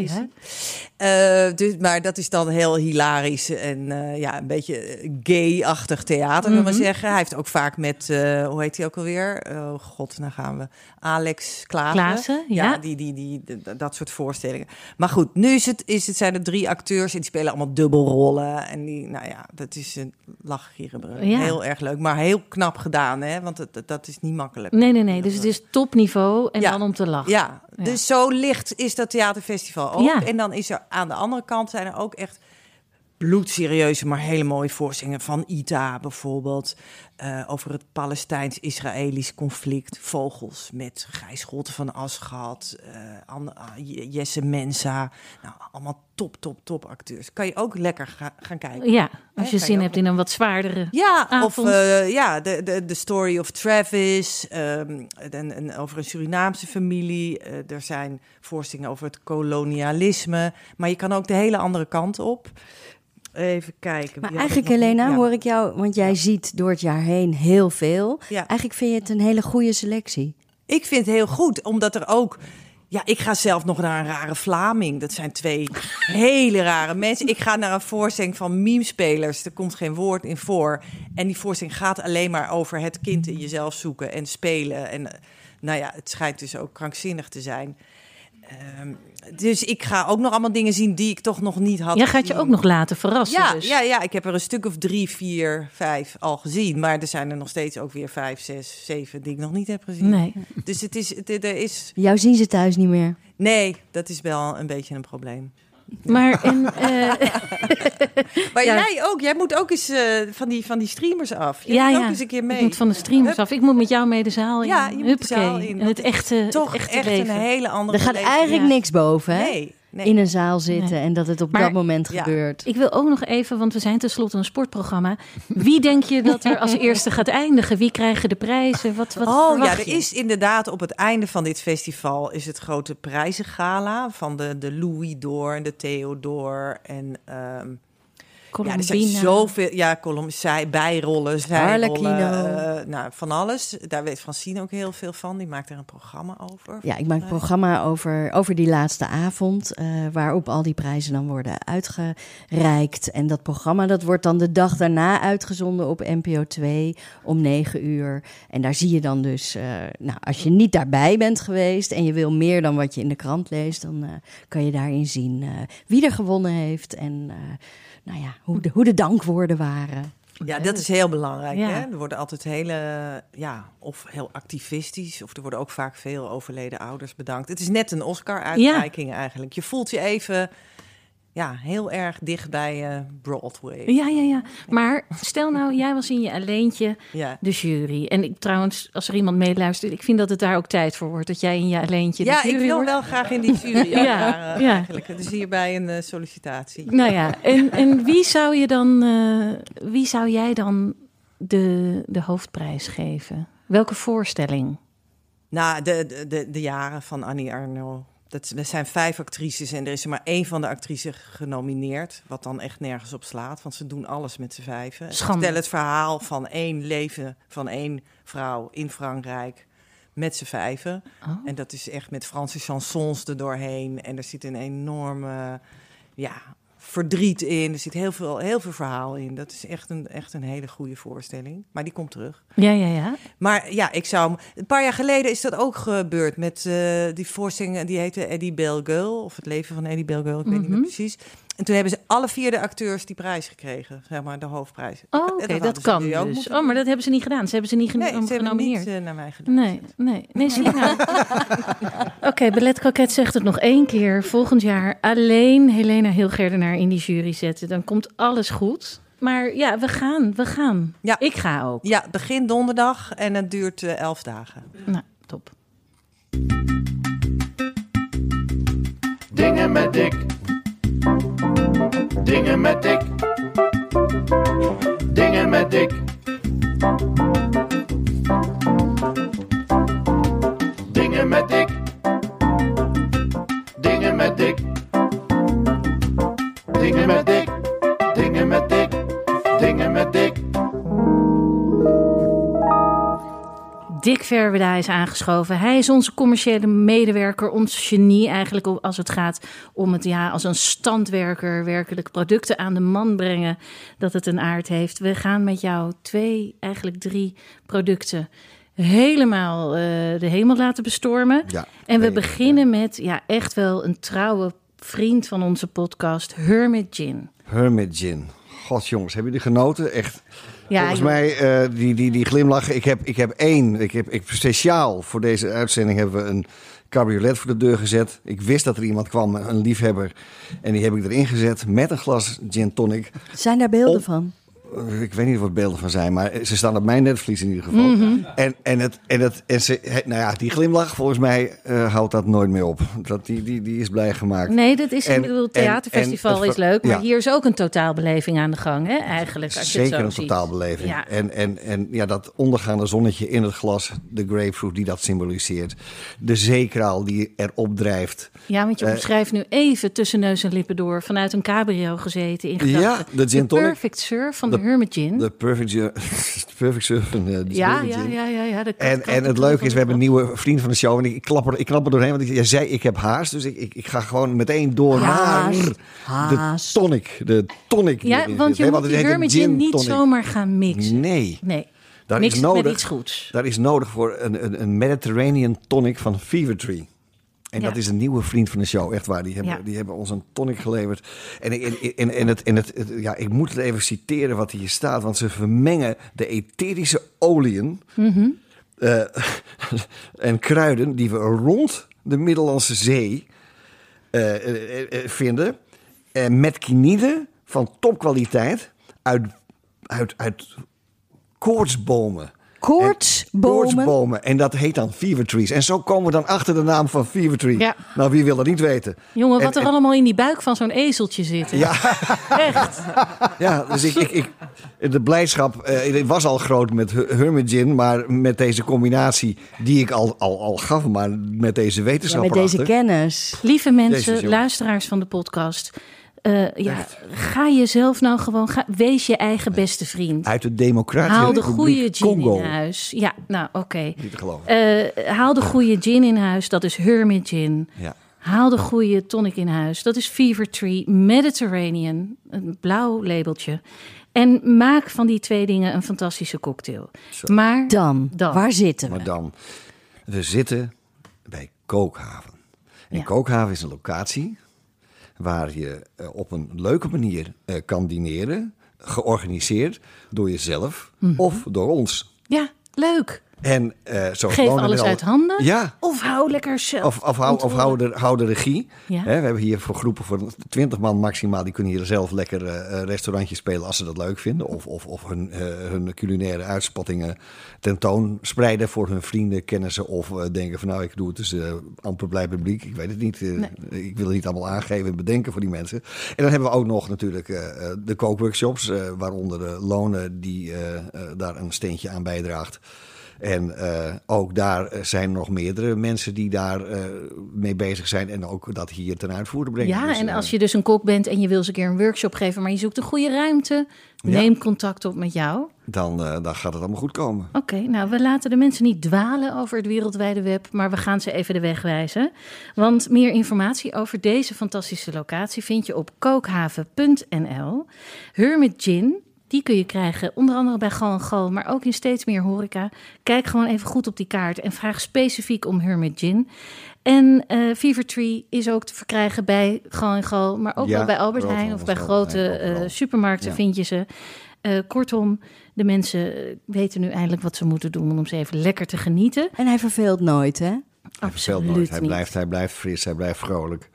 ja. Dus, maar dat is dan heel hilarisch en eh, ja, een beetje eh, gay-achtig theater, Mhm. maar zeggen. Hij heeft ook vaak met, eh, hoe heet hij ook alweer? Oh god, dan gaan we. Alex Klaassen. Klaassen, ja. die, die, die, dat soort voorstellingen. Maar goed, nu is het, is het, zijn er drie acteurs en die spelen allemaal dubbelrollen. En die, nou ja, dat is een Ja. Heel erg leuk, maar heel knap gedaan, hè? Want dat, is niet makkelijk. Nee, nee, nee. Dus het is topniveau en Ja. dan om te lachen. Ja, dus zo licht is dat theaterfestival ook. Ja. En dan is er aan de andere kant zijn er ook echt bloedserieuze, maar hele mooie voorstellingen van Ita bijvoorbeeld. eh, over het Palestijns-Israëlisch conflict. Vogels met Gijs van Aschat, eh, Anne- ah, Jesse Mensa. Nou, allemaal top, top, top acteurs. Kan je ook lekker ga- gaan kijken. Ja, als je zin je hebt in een wat zwaardere. Ja, of avond. eh, ja, de, de, de story of Travis. ehm, en, en over een Surinaamse familie. Eh, er zijn voorstellingen over het kolonialisme. Maar je kan ook de hele andere kant op. Even kijken. Maar eigenlijk? Helena, Ja. hoor ik jou, want jij ziet door het jaar heen heel veel. Ja. Eigenlijk vind je het een hele goede selectie. Ik vind het heel goed, omdat er ook. Ja, ik ga zelf nog naar een rare Vlaming. Dat zijn twee hele rare mensen. Ik ga naar een voorstelling van memespelers. Er komt geen woord in voor. En die voorstelling gaat alleen maar over het kind in jezelf zoeken en spelen. En eh, nou ja, het schijnt dus ook krankzinnig te zijn. Ehm, dus ik ga ook nog allemaal dingen zien die ik toch nog niet had Jij gaat je ook nog laten verrassen. Ja, dus. ja, ja, ik heb er een stuk of drie, vier, vijf al gezien. Maar er zijn er nog steeds ook weer vijf, zes, zeven die ik nog niet heb gezien. Nee. Dus het is, het, er is. Jou zien ze thuis niet meer. Nee, dat is wel een beetje een probleem. Maar en, eh, Maar Ja. jij ook. Jij moet ook eens eh, van, die, van die streamers af. Je ja, moet ja. ook eens een keer Ik mee. moet van de streamers Hup. af. Ik moet met jou mee de zaal in. Ja, je moet de zaal in. En het echte, Toch het echte echt leven. een hele andere Er gaat beleving. eigenlijk Ja. niks boven, hè? Nee, nee. In een zaal zitten en dat het op Maar- dat moment Ja. gebeurt. Ik wil ook nog even, want we zijn tenslotte een sportprogramma. Wie denk je dat er als eerste gaat eindigen? Wie krijgen de prijzen? Wat, wat oh ja, er je? is inderdaad op het einde van dit festival is het grote prijzengala van de, de Louis d'Or en de Theodore en ja, er zijn zoveel ja, column, zij, bijrollen, zijrollen, eh, nou van alles. Daar weet Francine ook heel veel van. Die maakt er een programma over. Ja, ik maak een programma over, over die laatste avond, eh, waarop al die prijzen dan worden uitgereikt. En dat programma dat wordt dan de dag daarna uitgezonden op NPO 2 om 9 uur. En daar zie je dan dus, eh, nou, als je niet daarbij bent geweest en je wil meer dan wat je in de krant leest, dan kan je daarin zien wie er gewonnen heeft en nou ja, hoe, de, hoe de dankwoorden waren. Ja, dat is heel belangrijk. Ja. Hè? Er worden altijd hele, ja, of heel activistisch, of er worden ook vaak veel overleden ouders bedankt. Het is net een Oscar-uitreiking eigenlijk. Je voelt je even, ja, heel erg dicht bij eh, Broadway. Ja, ja, ja. Maar stel nou, jij was in je alleentje Ja. de jury. En ik trouwens, als er iemand meeluistert, ik vind dat het daar ook tijd voor wordt. Dat jij in je alleentje de Ja, jury ik wil wordt. wel graag in die jury. Ja, ja, ja. eigenlijk. Is hierbij een eh, sollicitatie. Nou ja, en, en wie zou je dan, eh, wie zou jij dan de, de hoofdprijs geven? Welke voorstelling? Nou, de, de, de, de jaren van Annie Arnaud. Dat, er zijn vijf actrices en er is er maar één van de actrices genomineerd. Wat dan echt nergens op slaat, want ze doen alles met z'n vijven. Ze vertellen het verhaal van één leven van één vrouw in Frankrijk met z'n vijven. Oh. En dat is echt met Franse chansons er doorheen. En er zit een enorme ja, verdriet in. Er zit heel veel, heel veel verhaal in. Dat is echt een, echt een hele goede voorstelling. Maar die komt terug. Ja, ja, ja. Maar ja, ik zou. hem- Een paar jaar geleden is dat ook gebeurd met eh, die voorstelling. Die heette Eddie Bellegueule. Of het leven van Eddie Bellegueule. Ik weet niet meer Mhm. precies. En toen hebben ze alle vier de acteurs die prijs gekregen, zeg maar, de hoofdprijs. Oh, oké, dat kan dus. moeten Oh, maar dat hebben ze niet gedaan. Ze hebben ze niet Nee, ze hebben genomineerd. niet eh, naar mij gedaan. Nee, nee, nee, nou. Oké, Ballet Croquet zegt het nog één keer. Volgend jaar alleen Helena Hilgerdenaar in die jury zetten. Dan komt alles goed. Maar ja, we gaan, we gaan. Ja. Ik ga ook. Ja, begin donderdag en het duurt eh, elf dagen. Nou, top. Dingen met dik. Dingen met dik. Dingen met dik. Dik. Dingen met dik. Dingen met dik. Dingen met dik. Dick Verweda is aangeschoven. Hij is onze commerciële medewerker, ons genie eigenlijk als het gaat om het ja, als een standwerker werkelijk producten aan de man brengen dat het een aard heeft. We gaan met jou twee, eigenlijk drie producten helemaal eh, de hemel laten bestormen. Ja, en we beginnen met ja, echt wel een trouwe vriend van onze podcast, Hermit Gin. Hermit Gin. God jongens, hebben jullie genoten? Echt. Ja, Volgens mij, eh, die, die, die glimlachen. Ik heb, ik heb één. Ik heb, ik, speciaal voor deze uitzending hebben we een cabriolet voor de deur gezet. Ik wist dat er iemand kwam, een liefhebber. En die heb ik erin gezet met een glas gin tonic. Zijn daar beelden Op- van? Ik weet niet wat beelden van zijn, maar ze staan op mijn netvlies in ieder geval. En, en, het, en, het, en ze, nou ja, die glimlach, volgens mij eh, houdt dat nooit meer op. Dat, die, die, die is blij gemaakt. Nee, dat is, En- theaterfestival en is leuk, maar ja. hier is ook een totaalbeleving aan de gang, hè, eigenlijk, als je het Zeker zo een totaalbeleving. Ja. En, en, en ja, dat ondergaande zonnetje in het glas, de grapefruit die dat symboliseert. De zeekraal die erop drijft. Ja, want je omschrijft nu even tussen neus en lippen door vanuit een cabrio gezeten in Ja, de tonic. perfect surf van de, De- perfect, perfect ja, ja, ja, ja, En, en het leuke is, we hebben een nieuwe vriend van de show. En ik, klap, er, ik knap er doorheen, want jij zei ik heb haast. Dus ik, ik, ik ga gewoon meteen door naar de tonic. De tonic. Ja, want je moet die heet een Hermit Gin gin niet zomaar gaan mixen. Nee, Nee, daar is nodig. Daar is nodig voor een, een, een Mediterranean tonic van Fever Tree. En Ja. dat is een nieuwe vriend van de show, echt waar. Die hebben, Ja. die hebben ons een tonic geleverd. En, en, en, en, het, en het, het- ja, ik moet het even citeren wat hier staat. Want ze vermengen de etherische oliën Mhm. eh, en kruiden die we rond de Middellandse Zee eh, eh, vinden. met kinide van topkwaliteit uit, uit, uit koortsbomen. Koortsbomen. Koortsbomen. En dat heet dan fever trees. En zo komen we dan achter de naam van fever tree. Ja. Nou, wie wil dat niet weten? Jongen, En- wat er en- allemaal in die buik van zo'n ezeltje zit. hè? Ja, Echt. ja dus ik, ik, ik, de blijdschap eh, was al groot met Her- Hermit Gin. Maar met deze combinatie, die ik al, al, al gaf, maar met deze Ja, wetenschap met deze kennis. Lieve mensen, luisteraars van de podcast. Eh, ja, ga jezelf nou gewoon, ga, wees je eigen beste vriend. Uit de Democratische Haal de goede gin Congo. in huis. Ja, nou oké. Niet te geloven. Eh, haal de goede gin in huis, dat is Hermit Gin. Ja. Haal de goede tonic in huis, dat is Fever Tree Mediterranean, een blauw labeltje. En maak van die twee dingen een fantastische cocktail. Maar Dan, Dan. waar zitten we? Maar dan, we zitten bij Kookhaven. En Ja. Kookhaven is een locatie waar je eh, op een leuke manier eh, kan dineren. Georganiseerd door jezelf Mhm. of door ons. ja, leuk. En eh zo Geef wonen alles al- uit handen. Ja, Of hou lekker zelf. of, of, hou, of hou, de, hou de regie. Ja. We hebben hier voor groepen van 20 man maximaal. Die kunnen hier zelf lekker eh, eh, restaurantje spelen als ze dat leuk vinden. Of, of, of hun, eh, hun culinaire uitspattingen tentoon spreiden voor hun vrienden, kennissen. Of denken van nou, ik doe het dus eh, amper blij publiek. Ik weet het niet. eh, Ik wil het niet allemaal aangeven en bedenken voor die mensen. En dan hebben we ook nog natuurlijk eh, eh, de kookworkshops. waaronder de lonen die daar een steentje aan bijdraagt. En eh, ook daar eh, zijn nog meerdere mensen die daar eh, mee bezig zijn. En ook dat hier ten uitvoer brengen. Ja, Dus, en als je dus een kok bent en je wil eens een keer een workshop geven, maar je zoekt een goede ruimte, neem contact op met jou. dan, dan gaat het allemaal goed komen. Oké, nou, we laten de mensen niet dwalen over het wereldwijde web, maar we gaan ze even de weg wijzen. Want meer informatie over deze fantastische locatie vind je op kookhaven.nl. Hermit Gin Die kun je krijgen, onder andere bij Gal en Gal, maar ook in steeds meer horeca. Kijk gewoon even goed op die kaart en vraag specifiek om Hermit Gin. En eh Fever Tree is ook te verkrijgen bij Gal en Gal, maar ook Ja, wel bij Albert Heijn of bij grote eh, supermarkten Ja. vind je ze. Eh, kortom, de mensen weten nu eindelijk wat ze moeten doen om ze even lekker te genieten. En hij verveelt nooit, hè? Hij verveelt Absoluut nooit. Hij niet. blijft, hij blijft fris, hij blijft vrolijk.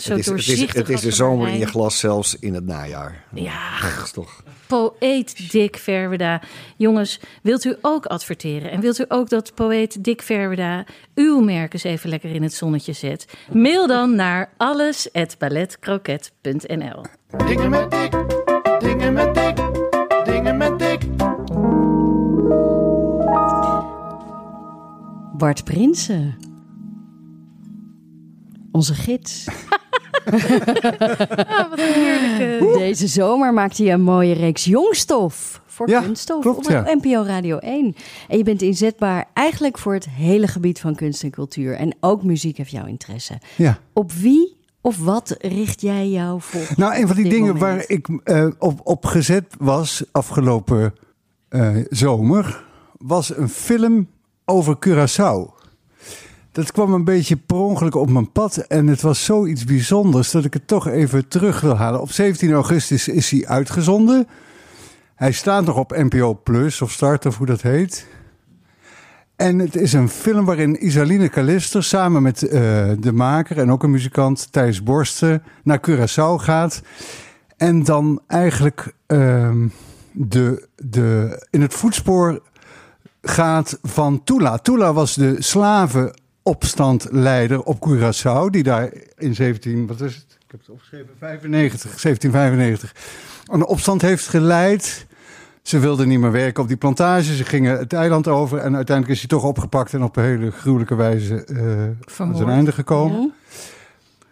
Zo het, is, het, is, het de er zomer in je glas, zelfs in het najaar. Ja, Dat is toch... Poëet Dick Verweda. Jongens, wilt u ook adverteren? En wilt u ook dat poëet Dick Verweda uw merk eens even lekker in het zonnetje zet? Mail dan naar alles@balletcroquet.nl. Dingen met dik, dingen met dik, dingen met dik. Bart Prinsen. Onze gids. Ah, wat een heerlijke... Deze zomer maakte je een mooie reeks jongstof voor Ja, kunststof klopt, op ja. NPO Radio 1. En je bent inzetbaar eigenlijk voor het hele gebied van kunst en cultuur. En ook muziek heeft jouw interesse. Ja. Op wie of wat richt jij jou voor? Nou, een van die dingen moment? waar ik eh, op, op gezet was afgelopen eh, zomer, was een film over Curaçao. Dat kwam een beetje per ongeluk op mijn pad en het was zoiets bijzonders dat ik het toch even terug wil halen. Op 17 augustus is hij uitgezonden. Hij staat nog op NPO Plus of Start of hoe dat heet. En het is een film waarin Isaline Kalister samen met eh, de maker en ook een muzikant Thijs Borsten naar Curaçao gaat. En dan eigenlijk ehm, de, de, in het voetspoor gaat van Tula. Tula was de slavenopstandleider op Curaçao, die daar in 17, wat is het? Ik heb het opgeschreven, 95, 1795, een opstand heeft geleid. Ze wilden niet meer werken op die plantage. Ze gingen het eiland over. En uiteindelijk is hij toch opgepakt en op een hele gruwelijke wijze eh aan zijn einde gekomen. Ja.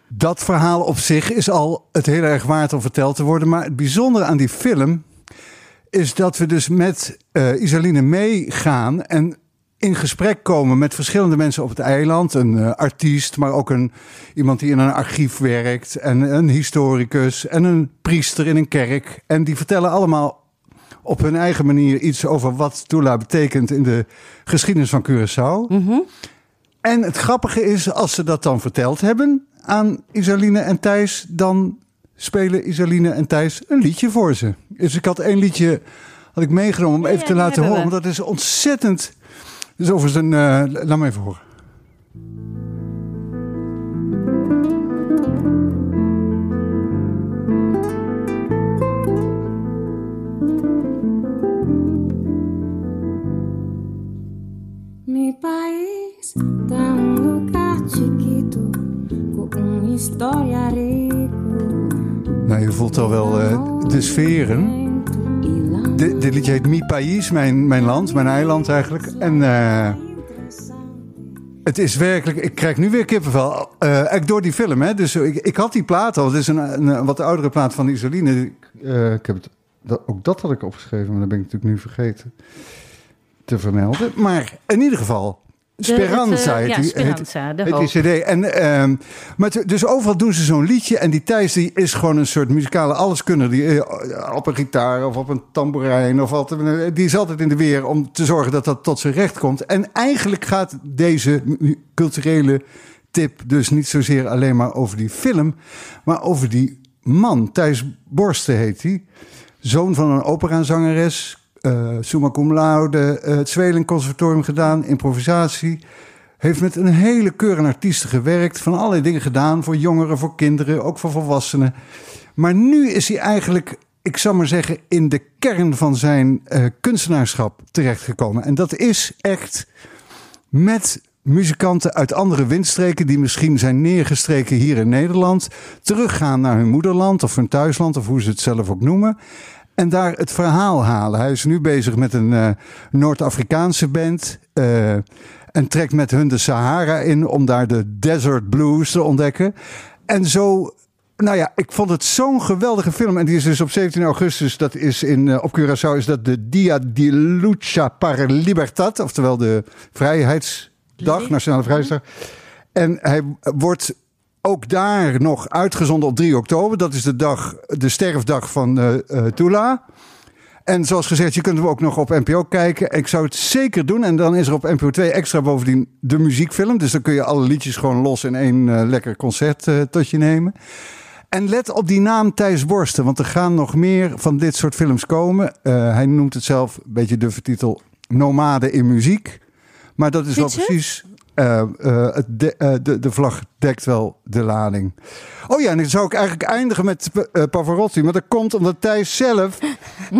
Dat verhaal op zich is al het heel erg waard om verteld te worden. Maar het bijzondere aan die film is dat we dus met eh Isaline meegaan en in gesprek komen met verschillende mensen op het eiland. Een eh, artiest, maar ook een, iemand die in een archief werkt. En een historicus en een priester in een kerk. En die vertellen allemaal op hun eigen manier iets over wat Tula betekent in de geschiedenis van Curaçao. Mhm. En het grappige is, als ze dat dan verteld hebben aan Isaline en Thijs, dan spelen Isaline en Thijs een liedje voor ze. Dus ik had één liedje had ik meegenomen om even ja, te laten horen. Want dat is ontzettend. Dus over zijn. eh, laat me even horen. Mi país, tão lugar chiquito, com uma história rico. Nou, je voelt al wel eh, de sferen. Dit liedje heet Mi País, mijn, mijn land, mijn eiland eigenlijk. En eh, het is werkelijk, ik krijg nu weer kippenvel. Eigenlijk door die film, hè. Dus ik, ik had die plaat al. Het is een, een, wat oudere plaat van Isoline. Eh, ik heb het, dat, ook dat had ik opgeschreven, maar dat ben ik natuurlijk nu vergeten te vermelden. Maar in ieder geval, Speranza het, eh, heet ja, Speranza, heet die cd. En, ehm, maar t- dus overal doen ze zo'n liedje. En die Thijs die is gewoon een soort muzikale alleskunner. Die, eh, op een gitaar of op een tamboerijn. Of wat, die is altijd in de weer om te zorgen dat dat tot zijn recht komt. En eigenlijk gaat deze culturele tip dus niet zozeer alleen maar over die film. Maar over die man. Thijs Borsten heet hij. Zoon van een operazangeres. Eh summa cum laude. eh, het Zweling Conservatorium gedaan. Improvisatie. Heeft met een hele keur aan artiesten gewerkt. Van allerlei dingen gedaan. Voor jongeren, voor kinderen, ook voor volwassenen. Maar nu is hij eigenlijk, ik zou maar zeggen, in de kern van zijn eh, kunstenaarschap terechtgekomen. En dat is echt met muzikanten uit andere windstreken die misschien zijn neergestreken hier in Nederland, teruggaan naar hun moederland of hun thuisland of hoe ze het zelf ook noemen. En daar het verhaal halen. Hij is nu bezig met een eh, Noord-Afrikaanse band. eh, en trekt met hun de Sahara in om daar de Desert Blues te ontdekken. En zo nou ja, ik vond het zo'n geweldige film. En die is dus op 17 augustus, dat is in, eh, op Curaçao, is dat de Dia de Lucha para Libertad. Oftewel de Vrijheidsdag, Nationale Vrijheidsdag. En hij wordt ook daar nog uitgezonden op 3 oktober. Dat is de dag, de sterfdag van eh eh, Tula. En zoals gezegd, je kunt hem ook nog op NPO kijken. Ik zou het zeker doen. En dan is er op NPO 2 extra bovendien de muziekfilm. Dus dan kun je alle liedjes gewoon los in één eh, lekker concert tot je nemen. En let op die naam Thijs Borsten, want er gaan nog meer van dit soort films komen. Hij noemt het zelf een beetje de titel Nomade in muziek. Maar dat is wel precies. Eh, eh, de, eh, de, de vlag dekt wel de lading. Oh ja, en dan zou ik eigenlijk eindigen met Pavarotti. Maar dat komt omdat Thijs zelf.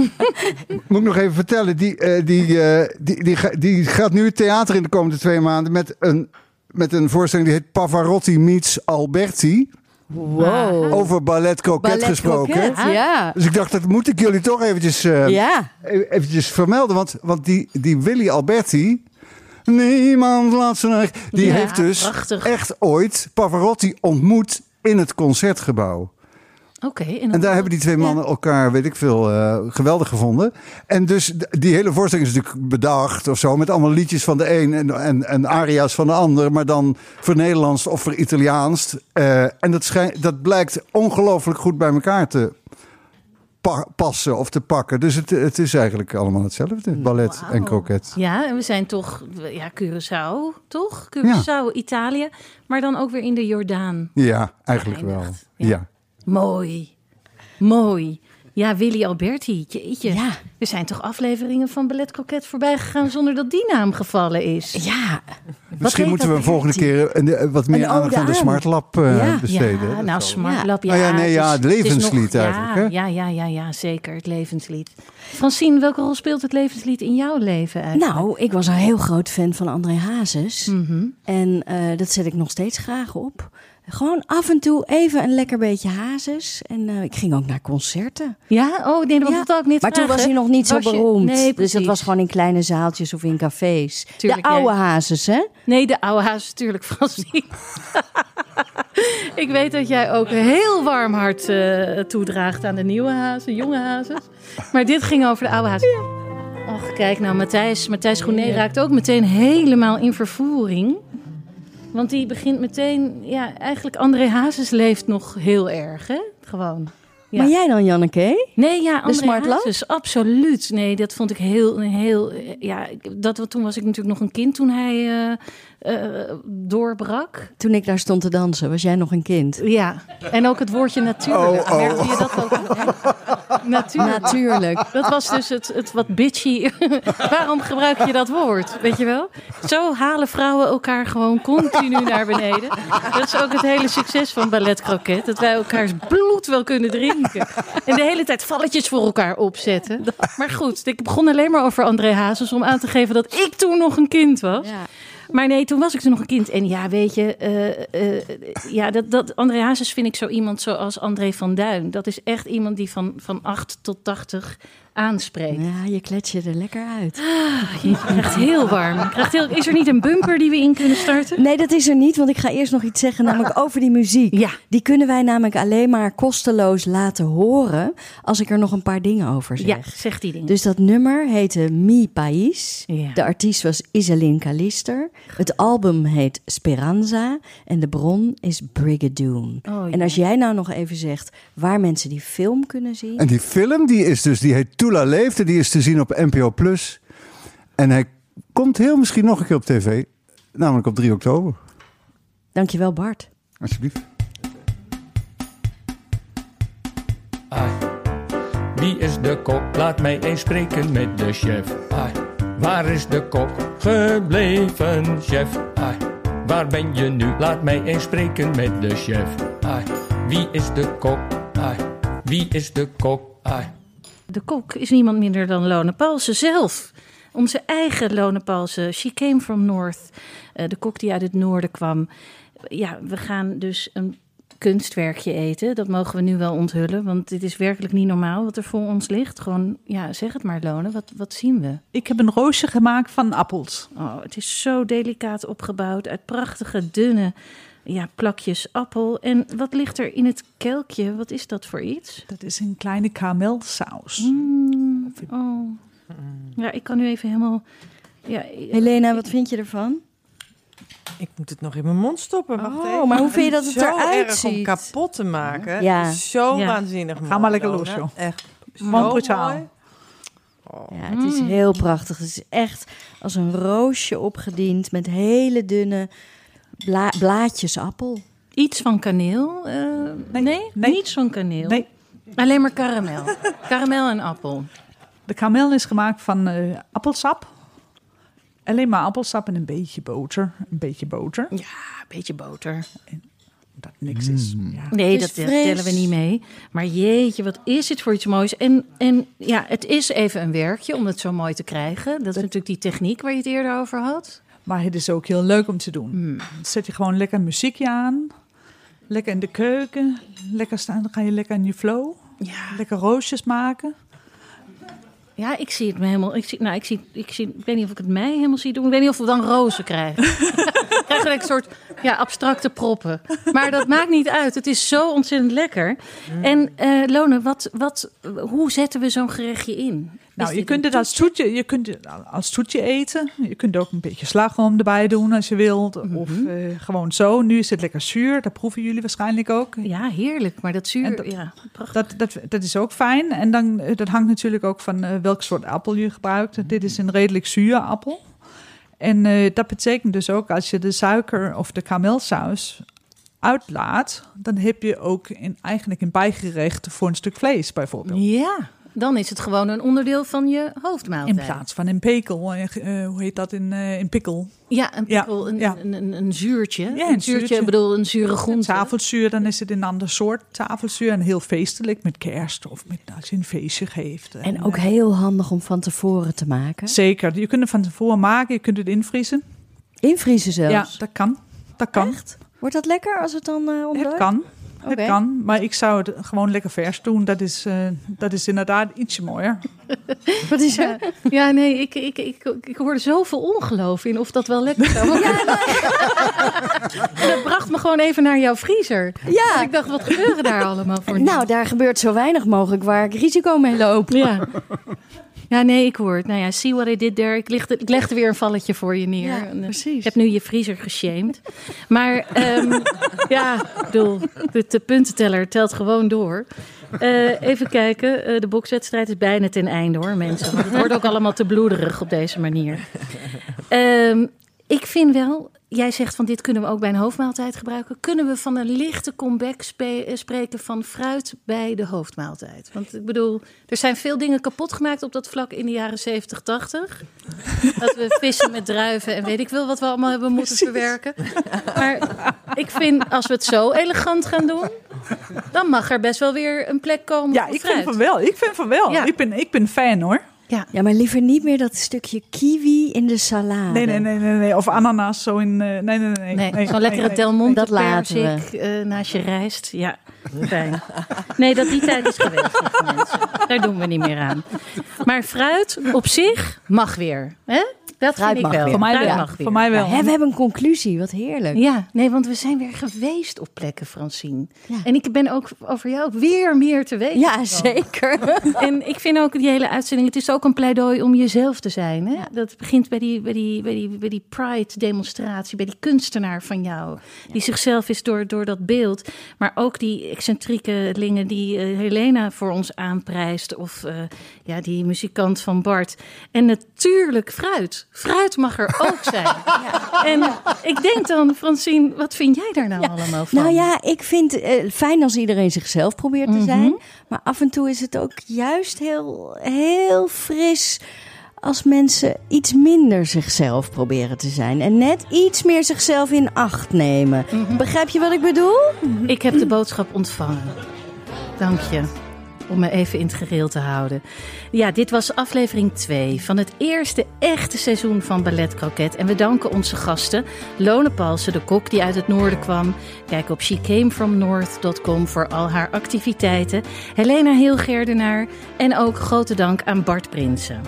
moet ik nog even vertellen. Die, eh, die, eh, die, die, die gaat nu het theater in de komende twee maanden. met een, met een voorstelling die heet Pavarotti meets Alberti. Wow. Over ballet coquet gesproken. Croquet, ja. Dus ik dacht, dat moet ik jullie toch eventjes, Ja. eventjes vermelden. Want, want die, die Willy Alberti, niemand laat zijn eigen... Die Ja, heeft dus prachtig. echt ooit Pavarotti ontmoet in het Concertgebouw. Oké. En daar hebben die twee mannen elkaar, weet ik veel, eh, geweldig gevonden. En dus die hele voorstelling is natuurlijk bedacht of zo. Met allemaal liedjes van de een en, en, en aria's van de ander. Maar dan voor Nederlands of voor Italiaans. Eh, en dat, schijnt, dat blijkt ongelooflijk goed bij elkaar te pa- passen of te pakken. Dus het, het is eigenlijk allemaal hetzelfde. Ballet en kroket. Ja, en we zijn toch, ja, Curaçao, toch? Curaçao, Italië, maar dan ook weer in de Jordaan. Ja, eigenlijk wel. Ja. Mooi. Mooi. Ja, Willy Alberti, jeetje. Ja. Er zijn toch afleveringen van Ballet Croquet voorbij gegaan zonder dat die naam gevallen is. Ja. Misschien moeten we een volgende keer een, eh, wat meer Een aandacht aan de. Smart Lab eh, Ja. besteden. Ja, nou, Smart Lab, ja. Ja, nee, ja, het levenslied eigenlijk, hè? Ja, ja, ja, ja, zeker, het levenslied. Francine, welke rol speelt het levenslied in jouw leven eigenlijk? Nou, ik was een heel groot fan van André Hazes. Mhm. En eh, dat zet ik nog steeds graag op. Gewoon af en toe even een lekker beetje Hazes. En eh, ik ging ook naar concerten. Ja? Oh, nee, dat Ja. was ook niet Maar toen was hij nog niet zo je- beroemd. Nee, dus dat was gewoon in kleine zaaltjes of in cafés. Tuurlijk, de oude jij- Hazes, hè? Nee, de oude haas natuurlijk, Francine. ik weet dat jij ook een heel warm hart eh, toedraagt aan de nieuwe hazen, jonge hazes. Maar dit ging over de oude hazen. Och, kijk nou, Matthijs, Matthijs raakt ook meteen helemaal in vervoering. Want die begint meteen, ja, eigenlijk André Hazes leeft nog heel erg, hè? Gewoon. Ja. Maar jij dan, Janneke? Nee, ja, André Smart Lab? Hazes, absoluut. Nee, dat vond ik heel, heel... Ja, dat, toen was ik natuurlijk nog een kind toen hij eh, eh, doorbrak. Toen ik daar stond te dansen, was jij nog een kind? Ja, en ook het woordje natuurlijk. Oh, oh. Merkte je dat ook? Natuurlijk. Natuurlijk. Dat was dus het, het wat bitchy. Waarom gebruik je dat woord? Weet je wel? Zo halen vrouwen elkaar gewoon continu naar beneden. Dat is ook het hele succes van Ballet Croquet. Dat wij elkaars bloed wel kunnen drinken. En de hele tijd valletjes voor elkaar opzetten. Maar goed, ik begon alleen maar over André Hazes om aan te geven dat ik toen nog een kind was. Ja. Maar nee, toen was ik toen nog een kind. En ja, weet je, eh, eh, ja, dat, dat André Hazes vind ik zo iemand zoals André van Duin. Dat is echt iemand die van, van 8 tot 80 aanspreekt. Ja, je klets je er lekker uit. Je krijgt heel warm. Je krijgt heel, is er niet een bumper die we in kunnen starten? Nee, dat is er niet, want ik ga eerst nog iets zeggen, namelijk over die muziek. Ja. Die kunnen wij namelijk alleen maar kosteloos laten horen als ik er nog een paar dingen over zeg. Ja, zeg die dingen. Dus dat nummer heette Mi País. Ja. De artiest was Iselin Kalister. Het album heet Speranza. En de bron is Brigadoon. Oh, ja. En als jij nou nog even zegt waar mensen die film kunnen zien. En die film die is dus, die heet Tula Leefde, die is te zien op NPO Plus. En hij komt heel misschien nog een keer op tv, namelijk op 3 oktober. Dankjewel Bart. Alsjeblieft. Ai. Wie is de kok? Laat mij eens spreken met de chef. Ai. Waar is de kok gebleven, chef? Ai. Waar ben je nu? Laat mij eens spreken met de chef. Ai. Wie is de kok? Ai. Wie is de kok? Ai. De kok is niemand minder dan Lone Paulsen zelf. Onze eigen Lone Paulsen. She came from North. Eh, de kok die uit het noorden kwam. Ja, we gaan dus een kunstwerkje eten. Dat mogen we nu wel onthullen. Want dit is werkelijk niet normaal wat er voor ons ligt. Gewoon, ja, zeg het maar, Lone. Wat, wat zien we? Ik heb een roosje gemaakt van appels. Oh, het is zo delicaat opgebouwd uit prachtige, dunne ja, plakjes appel. En wat ligt er in het kelkje? Wat is dat voor iets? Dat is een kleine karamelsaus. Mm, oh. Ja, ik kan nu even helemaal... Ja, Helena, wat vind je ervan? Ik moet het nog in mijn mond stoppen. Wacht Oh, even. maar hoe vind je dat het zo eruit erg om kapot te maken. Ja. Zo Ja. waanzinnig Ga mooi, maar lekker los, joh. Echt Man brutaal. mooi. Ja, het is heel prachtig. Het is echt als een roosje opgediend met hele dunne bla- blaadjes appel. Iets van kaneel? eh, nee, nee. niets van kaneel. Nee, Alleen maar karamel. karamel en appel. de karamel is gemaakt van eh, appelsap. Alleen maar appelsap en een beetje boter. Een beetje boter. Ja, een beetje boter. Dat niks is. Mm. Ja. Nee, dat is dat fris. tellen we niet mee. Maar jeetje, wat is dit voor iets moois. En, en ja, het is even een werkje om het zo mooi te krijgen. Dat is natuurlijk die techniek waar je het eerder over had. Maar het is ook heel leuk om te doen. Hmm. Dan zet je gewoon lekker muziekje aan. Lekker in de keuken. Lekker staan, dan ga je lekker in je flow. Ja, Lekker roosjes maken. ja ik zie het me helemaal. Ik, zie, nou, ik, zie, ik, zie, ik weet niet of ik het mij helemaal zie doen. Ik weet niet of we dan rozen krijgen. Krijgen een soort ja, abstracte proppen. Maar dat maakt niet uit. Het is zo ontzettend lekker. En eh, Lone, wat, wat, hoe zetten we zo'n gerechtje in? Nou, je kunt het als toetje, je kunt het als toetje eten. Je kunt ook een beetje slagroom erbij doen als je wilt. Of Mhm. eh, gewoon zo. Nu is het lekker zuur. Dat proeven jullie waarschijnlijk ook. Ja, heerlijk. Maar dat zuur, dat- ja, prachtig. Dat, dat, dat is ook fijn. En dan, eh, dat hangt natuurlijk ook van eh, welk soort appel je gebruikt. Dit is een redelijk zure appel. En dat betekent dus ook als je de suiker of de karamelsaus uitlaat, dan heb je ook in, eigenlijk een bijgerecht voor een stuk vlees bijvoorbeeld. Ja, dan is het gewoon een onderdeel van je hoofdmaaltijd. In plaats van een pekel. eh, eh, hoe heet dat in eh in pikkel? Ja, een Ja, pikkel, een, ja. Een, een, een zuurtje. Ja, een een zuurtje, zuurtje. ik bedoel een zure groente. Tafelzuur, dan is het een ander soort tafelzuur. En heel feestelijk met kerst of met, als je een feestje geeft. En ook heel handig om van tevoren te maken. Zeker. Je kunt het van tevoren maken. Je kunt het invriezen. Invriezen zelfs. Ja, dat kan. Dat kan. Wordt dat lekker als het dan eh ontdooit? Het kan. Oké. Het kan. Maar ik zou het gewoon lekker vers doen. Dat is, eh, dat is inderdaad ietsje mooier. Wat is Ja, ja, nee, ik, ik, ik, ik hoorde zoveel ongeloof in of dat wel lekker zou worden. En dat bracht me gewoon even naar jouw vriezer. Ja. Want ik dacht, wat gebeuren daar allemaal voor? Nou, daar gebeurt zo weinig mogelijk waar ik risico mee loop. Ja. Ja, nee, ik hoor het. Nou ja, see what I did there. Ik legde, ik legde weer een valletje voor je neer. Ja, eh, precies. Ik heb nu je vriezer geshamed. Maar ehm, ja, ik bedoel, de, de puntenteller telt gewoon door. Eh, even kijken, eh, de bokswedstrijd is bijna ten einde hoor, mensen. Want het wordt ook allemaal te bloederig op deze manier. Ehm, ik vind wel, jij zegt van dit kunnen we ook bij een hoofdmaaltijd gebruiken. Kunnen we van een lichte comeback eh, spreken van fruit bij de hoofdmaaltijd? Want ik bedoel, er zijn veel dingen kapot gemaakt op dat vlak in de jaren 70, 80. Dat we vissen met druiven en weet ik wel wat we allemaal hebben moeten verwerken. Maar ik vind, als we het zo elegant gaan doen, dan mag er best wel weer een plek komen Ja, ik fruit. vind van wel. Ik vind van wel. Ja. Ik, ben, ik ben fan hoor. Ja. Ja, maar liever niet meer dat stukje kiwi in de salade. Nee, nee, nee, nee, nee. Of ananas zo in. eh, nee, nee, nee. nee, Nee, nee, zo'n lekkere nee, Dat laten we. persik eh, naast je rijst. Ja, fijn. Nee, dat die tijd is geweest, mensen. Daar doen we niet meer aan. Maar fruit op zich mag weer. Hè? Dat Fruit vind ik wel. weer. Voor mij Fruit wel. mag weer. Voor mij wel. We hebben een conclusie, wat heerlijk. Ja, nee, want we zijn weer geweest op plekken, Francine. Ja. En ik ben ook over jou weer meer te weten. Ja, zeker. En ik vind ook die hele uitzending, het is ook een pleidooi om jezelf te zijn. Hè? Dat begint bij die, bij die, bij die, bij die Pride-demonstratie, bij die kunstenaar van jou. Die zichzelf is door, door dat beeld. Maar ook die excentrieke lingen die eh, Helena voor ons aanprijst. Of eh, ja, die muzikant van Bart. En natuurlijk fruit. Fruit mag er ook zijn. En ik denk dan, Francine, wat vind jij daar nou allemaal van? Nou ja, ik vind het eh, fijn als iedereen zichzelf probeert te zijn. Maar af en toe is het ook juist heel, heel fris als mensen iets minder zichzelf proberen te zijn. En net iets meer zichzelf in acht nemen. Begrijp je wat ik bedoel? Ik heb de boodschap ontvangen. Dank je. Om me even in het gereel te houden. Ja, dit was aflevering 2 van het eerste echte seizoen van Ballet Croquet. En we danken onze gasten. Lone Palsen, de kok die uit het noorden kwam. Kijk op shecamefromnorth.com voor al haar activiteiten. Helena Heelgerdenaar. En ook grote dank aan Bart Prinsen.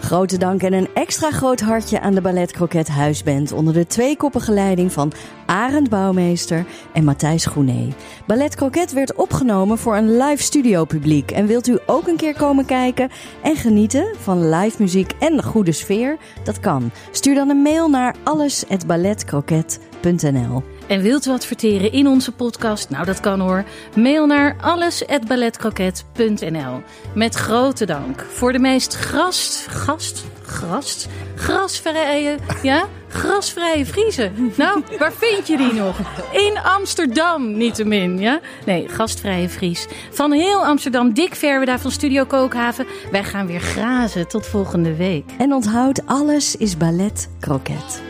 Grote dank en een extra groot hartje aan de Ballet Croquet Huisband onder de tweekoppige leiding van Arend Bouwmeester en Matthijs Groené. Ballet Croquet werd opgenomen voor een live studio publiek. En wilt u ook een keer komen kijken en genieten van live muziek en de goede sfeer? Dat kan. Stuur dan een mail naar alles@balletcroquet.nl. En wilt u adverteren in onze podcast? Nou, dat kan hoor. Mail naar alles@balletcroquet.nl. Met grote dank voor de meest grast, gast, grast, grasvrije, ja, grasvrije Friese. Nou, waar vind je die nog? In Amsterdam, niettemin, ja? Nee, gastvrije Fries. Van heel Amsterdam, we daar van Studio Kookhaven. Wij gaan weer grazen. Tot volgende week. En onthoud, alles is ballet kroket.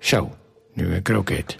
Zo, nu een kroket.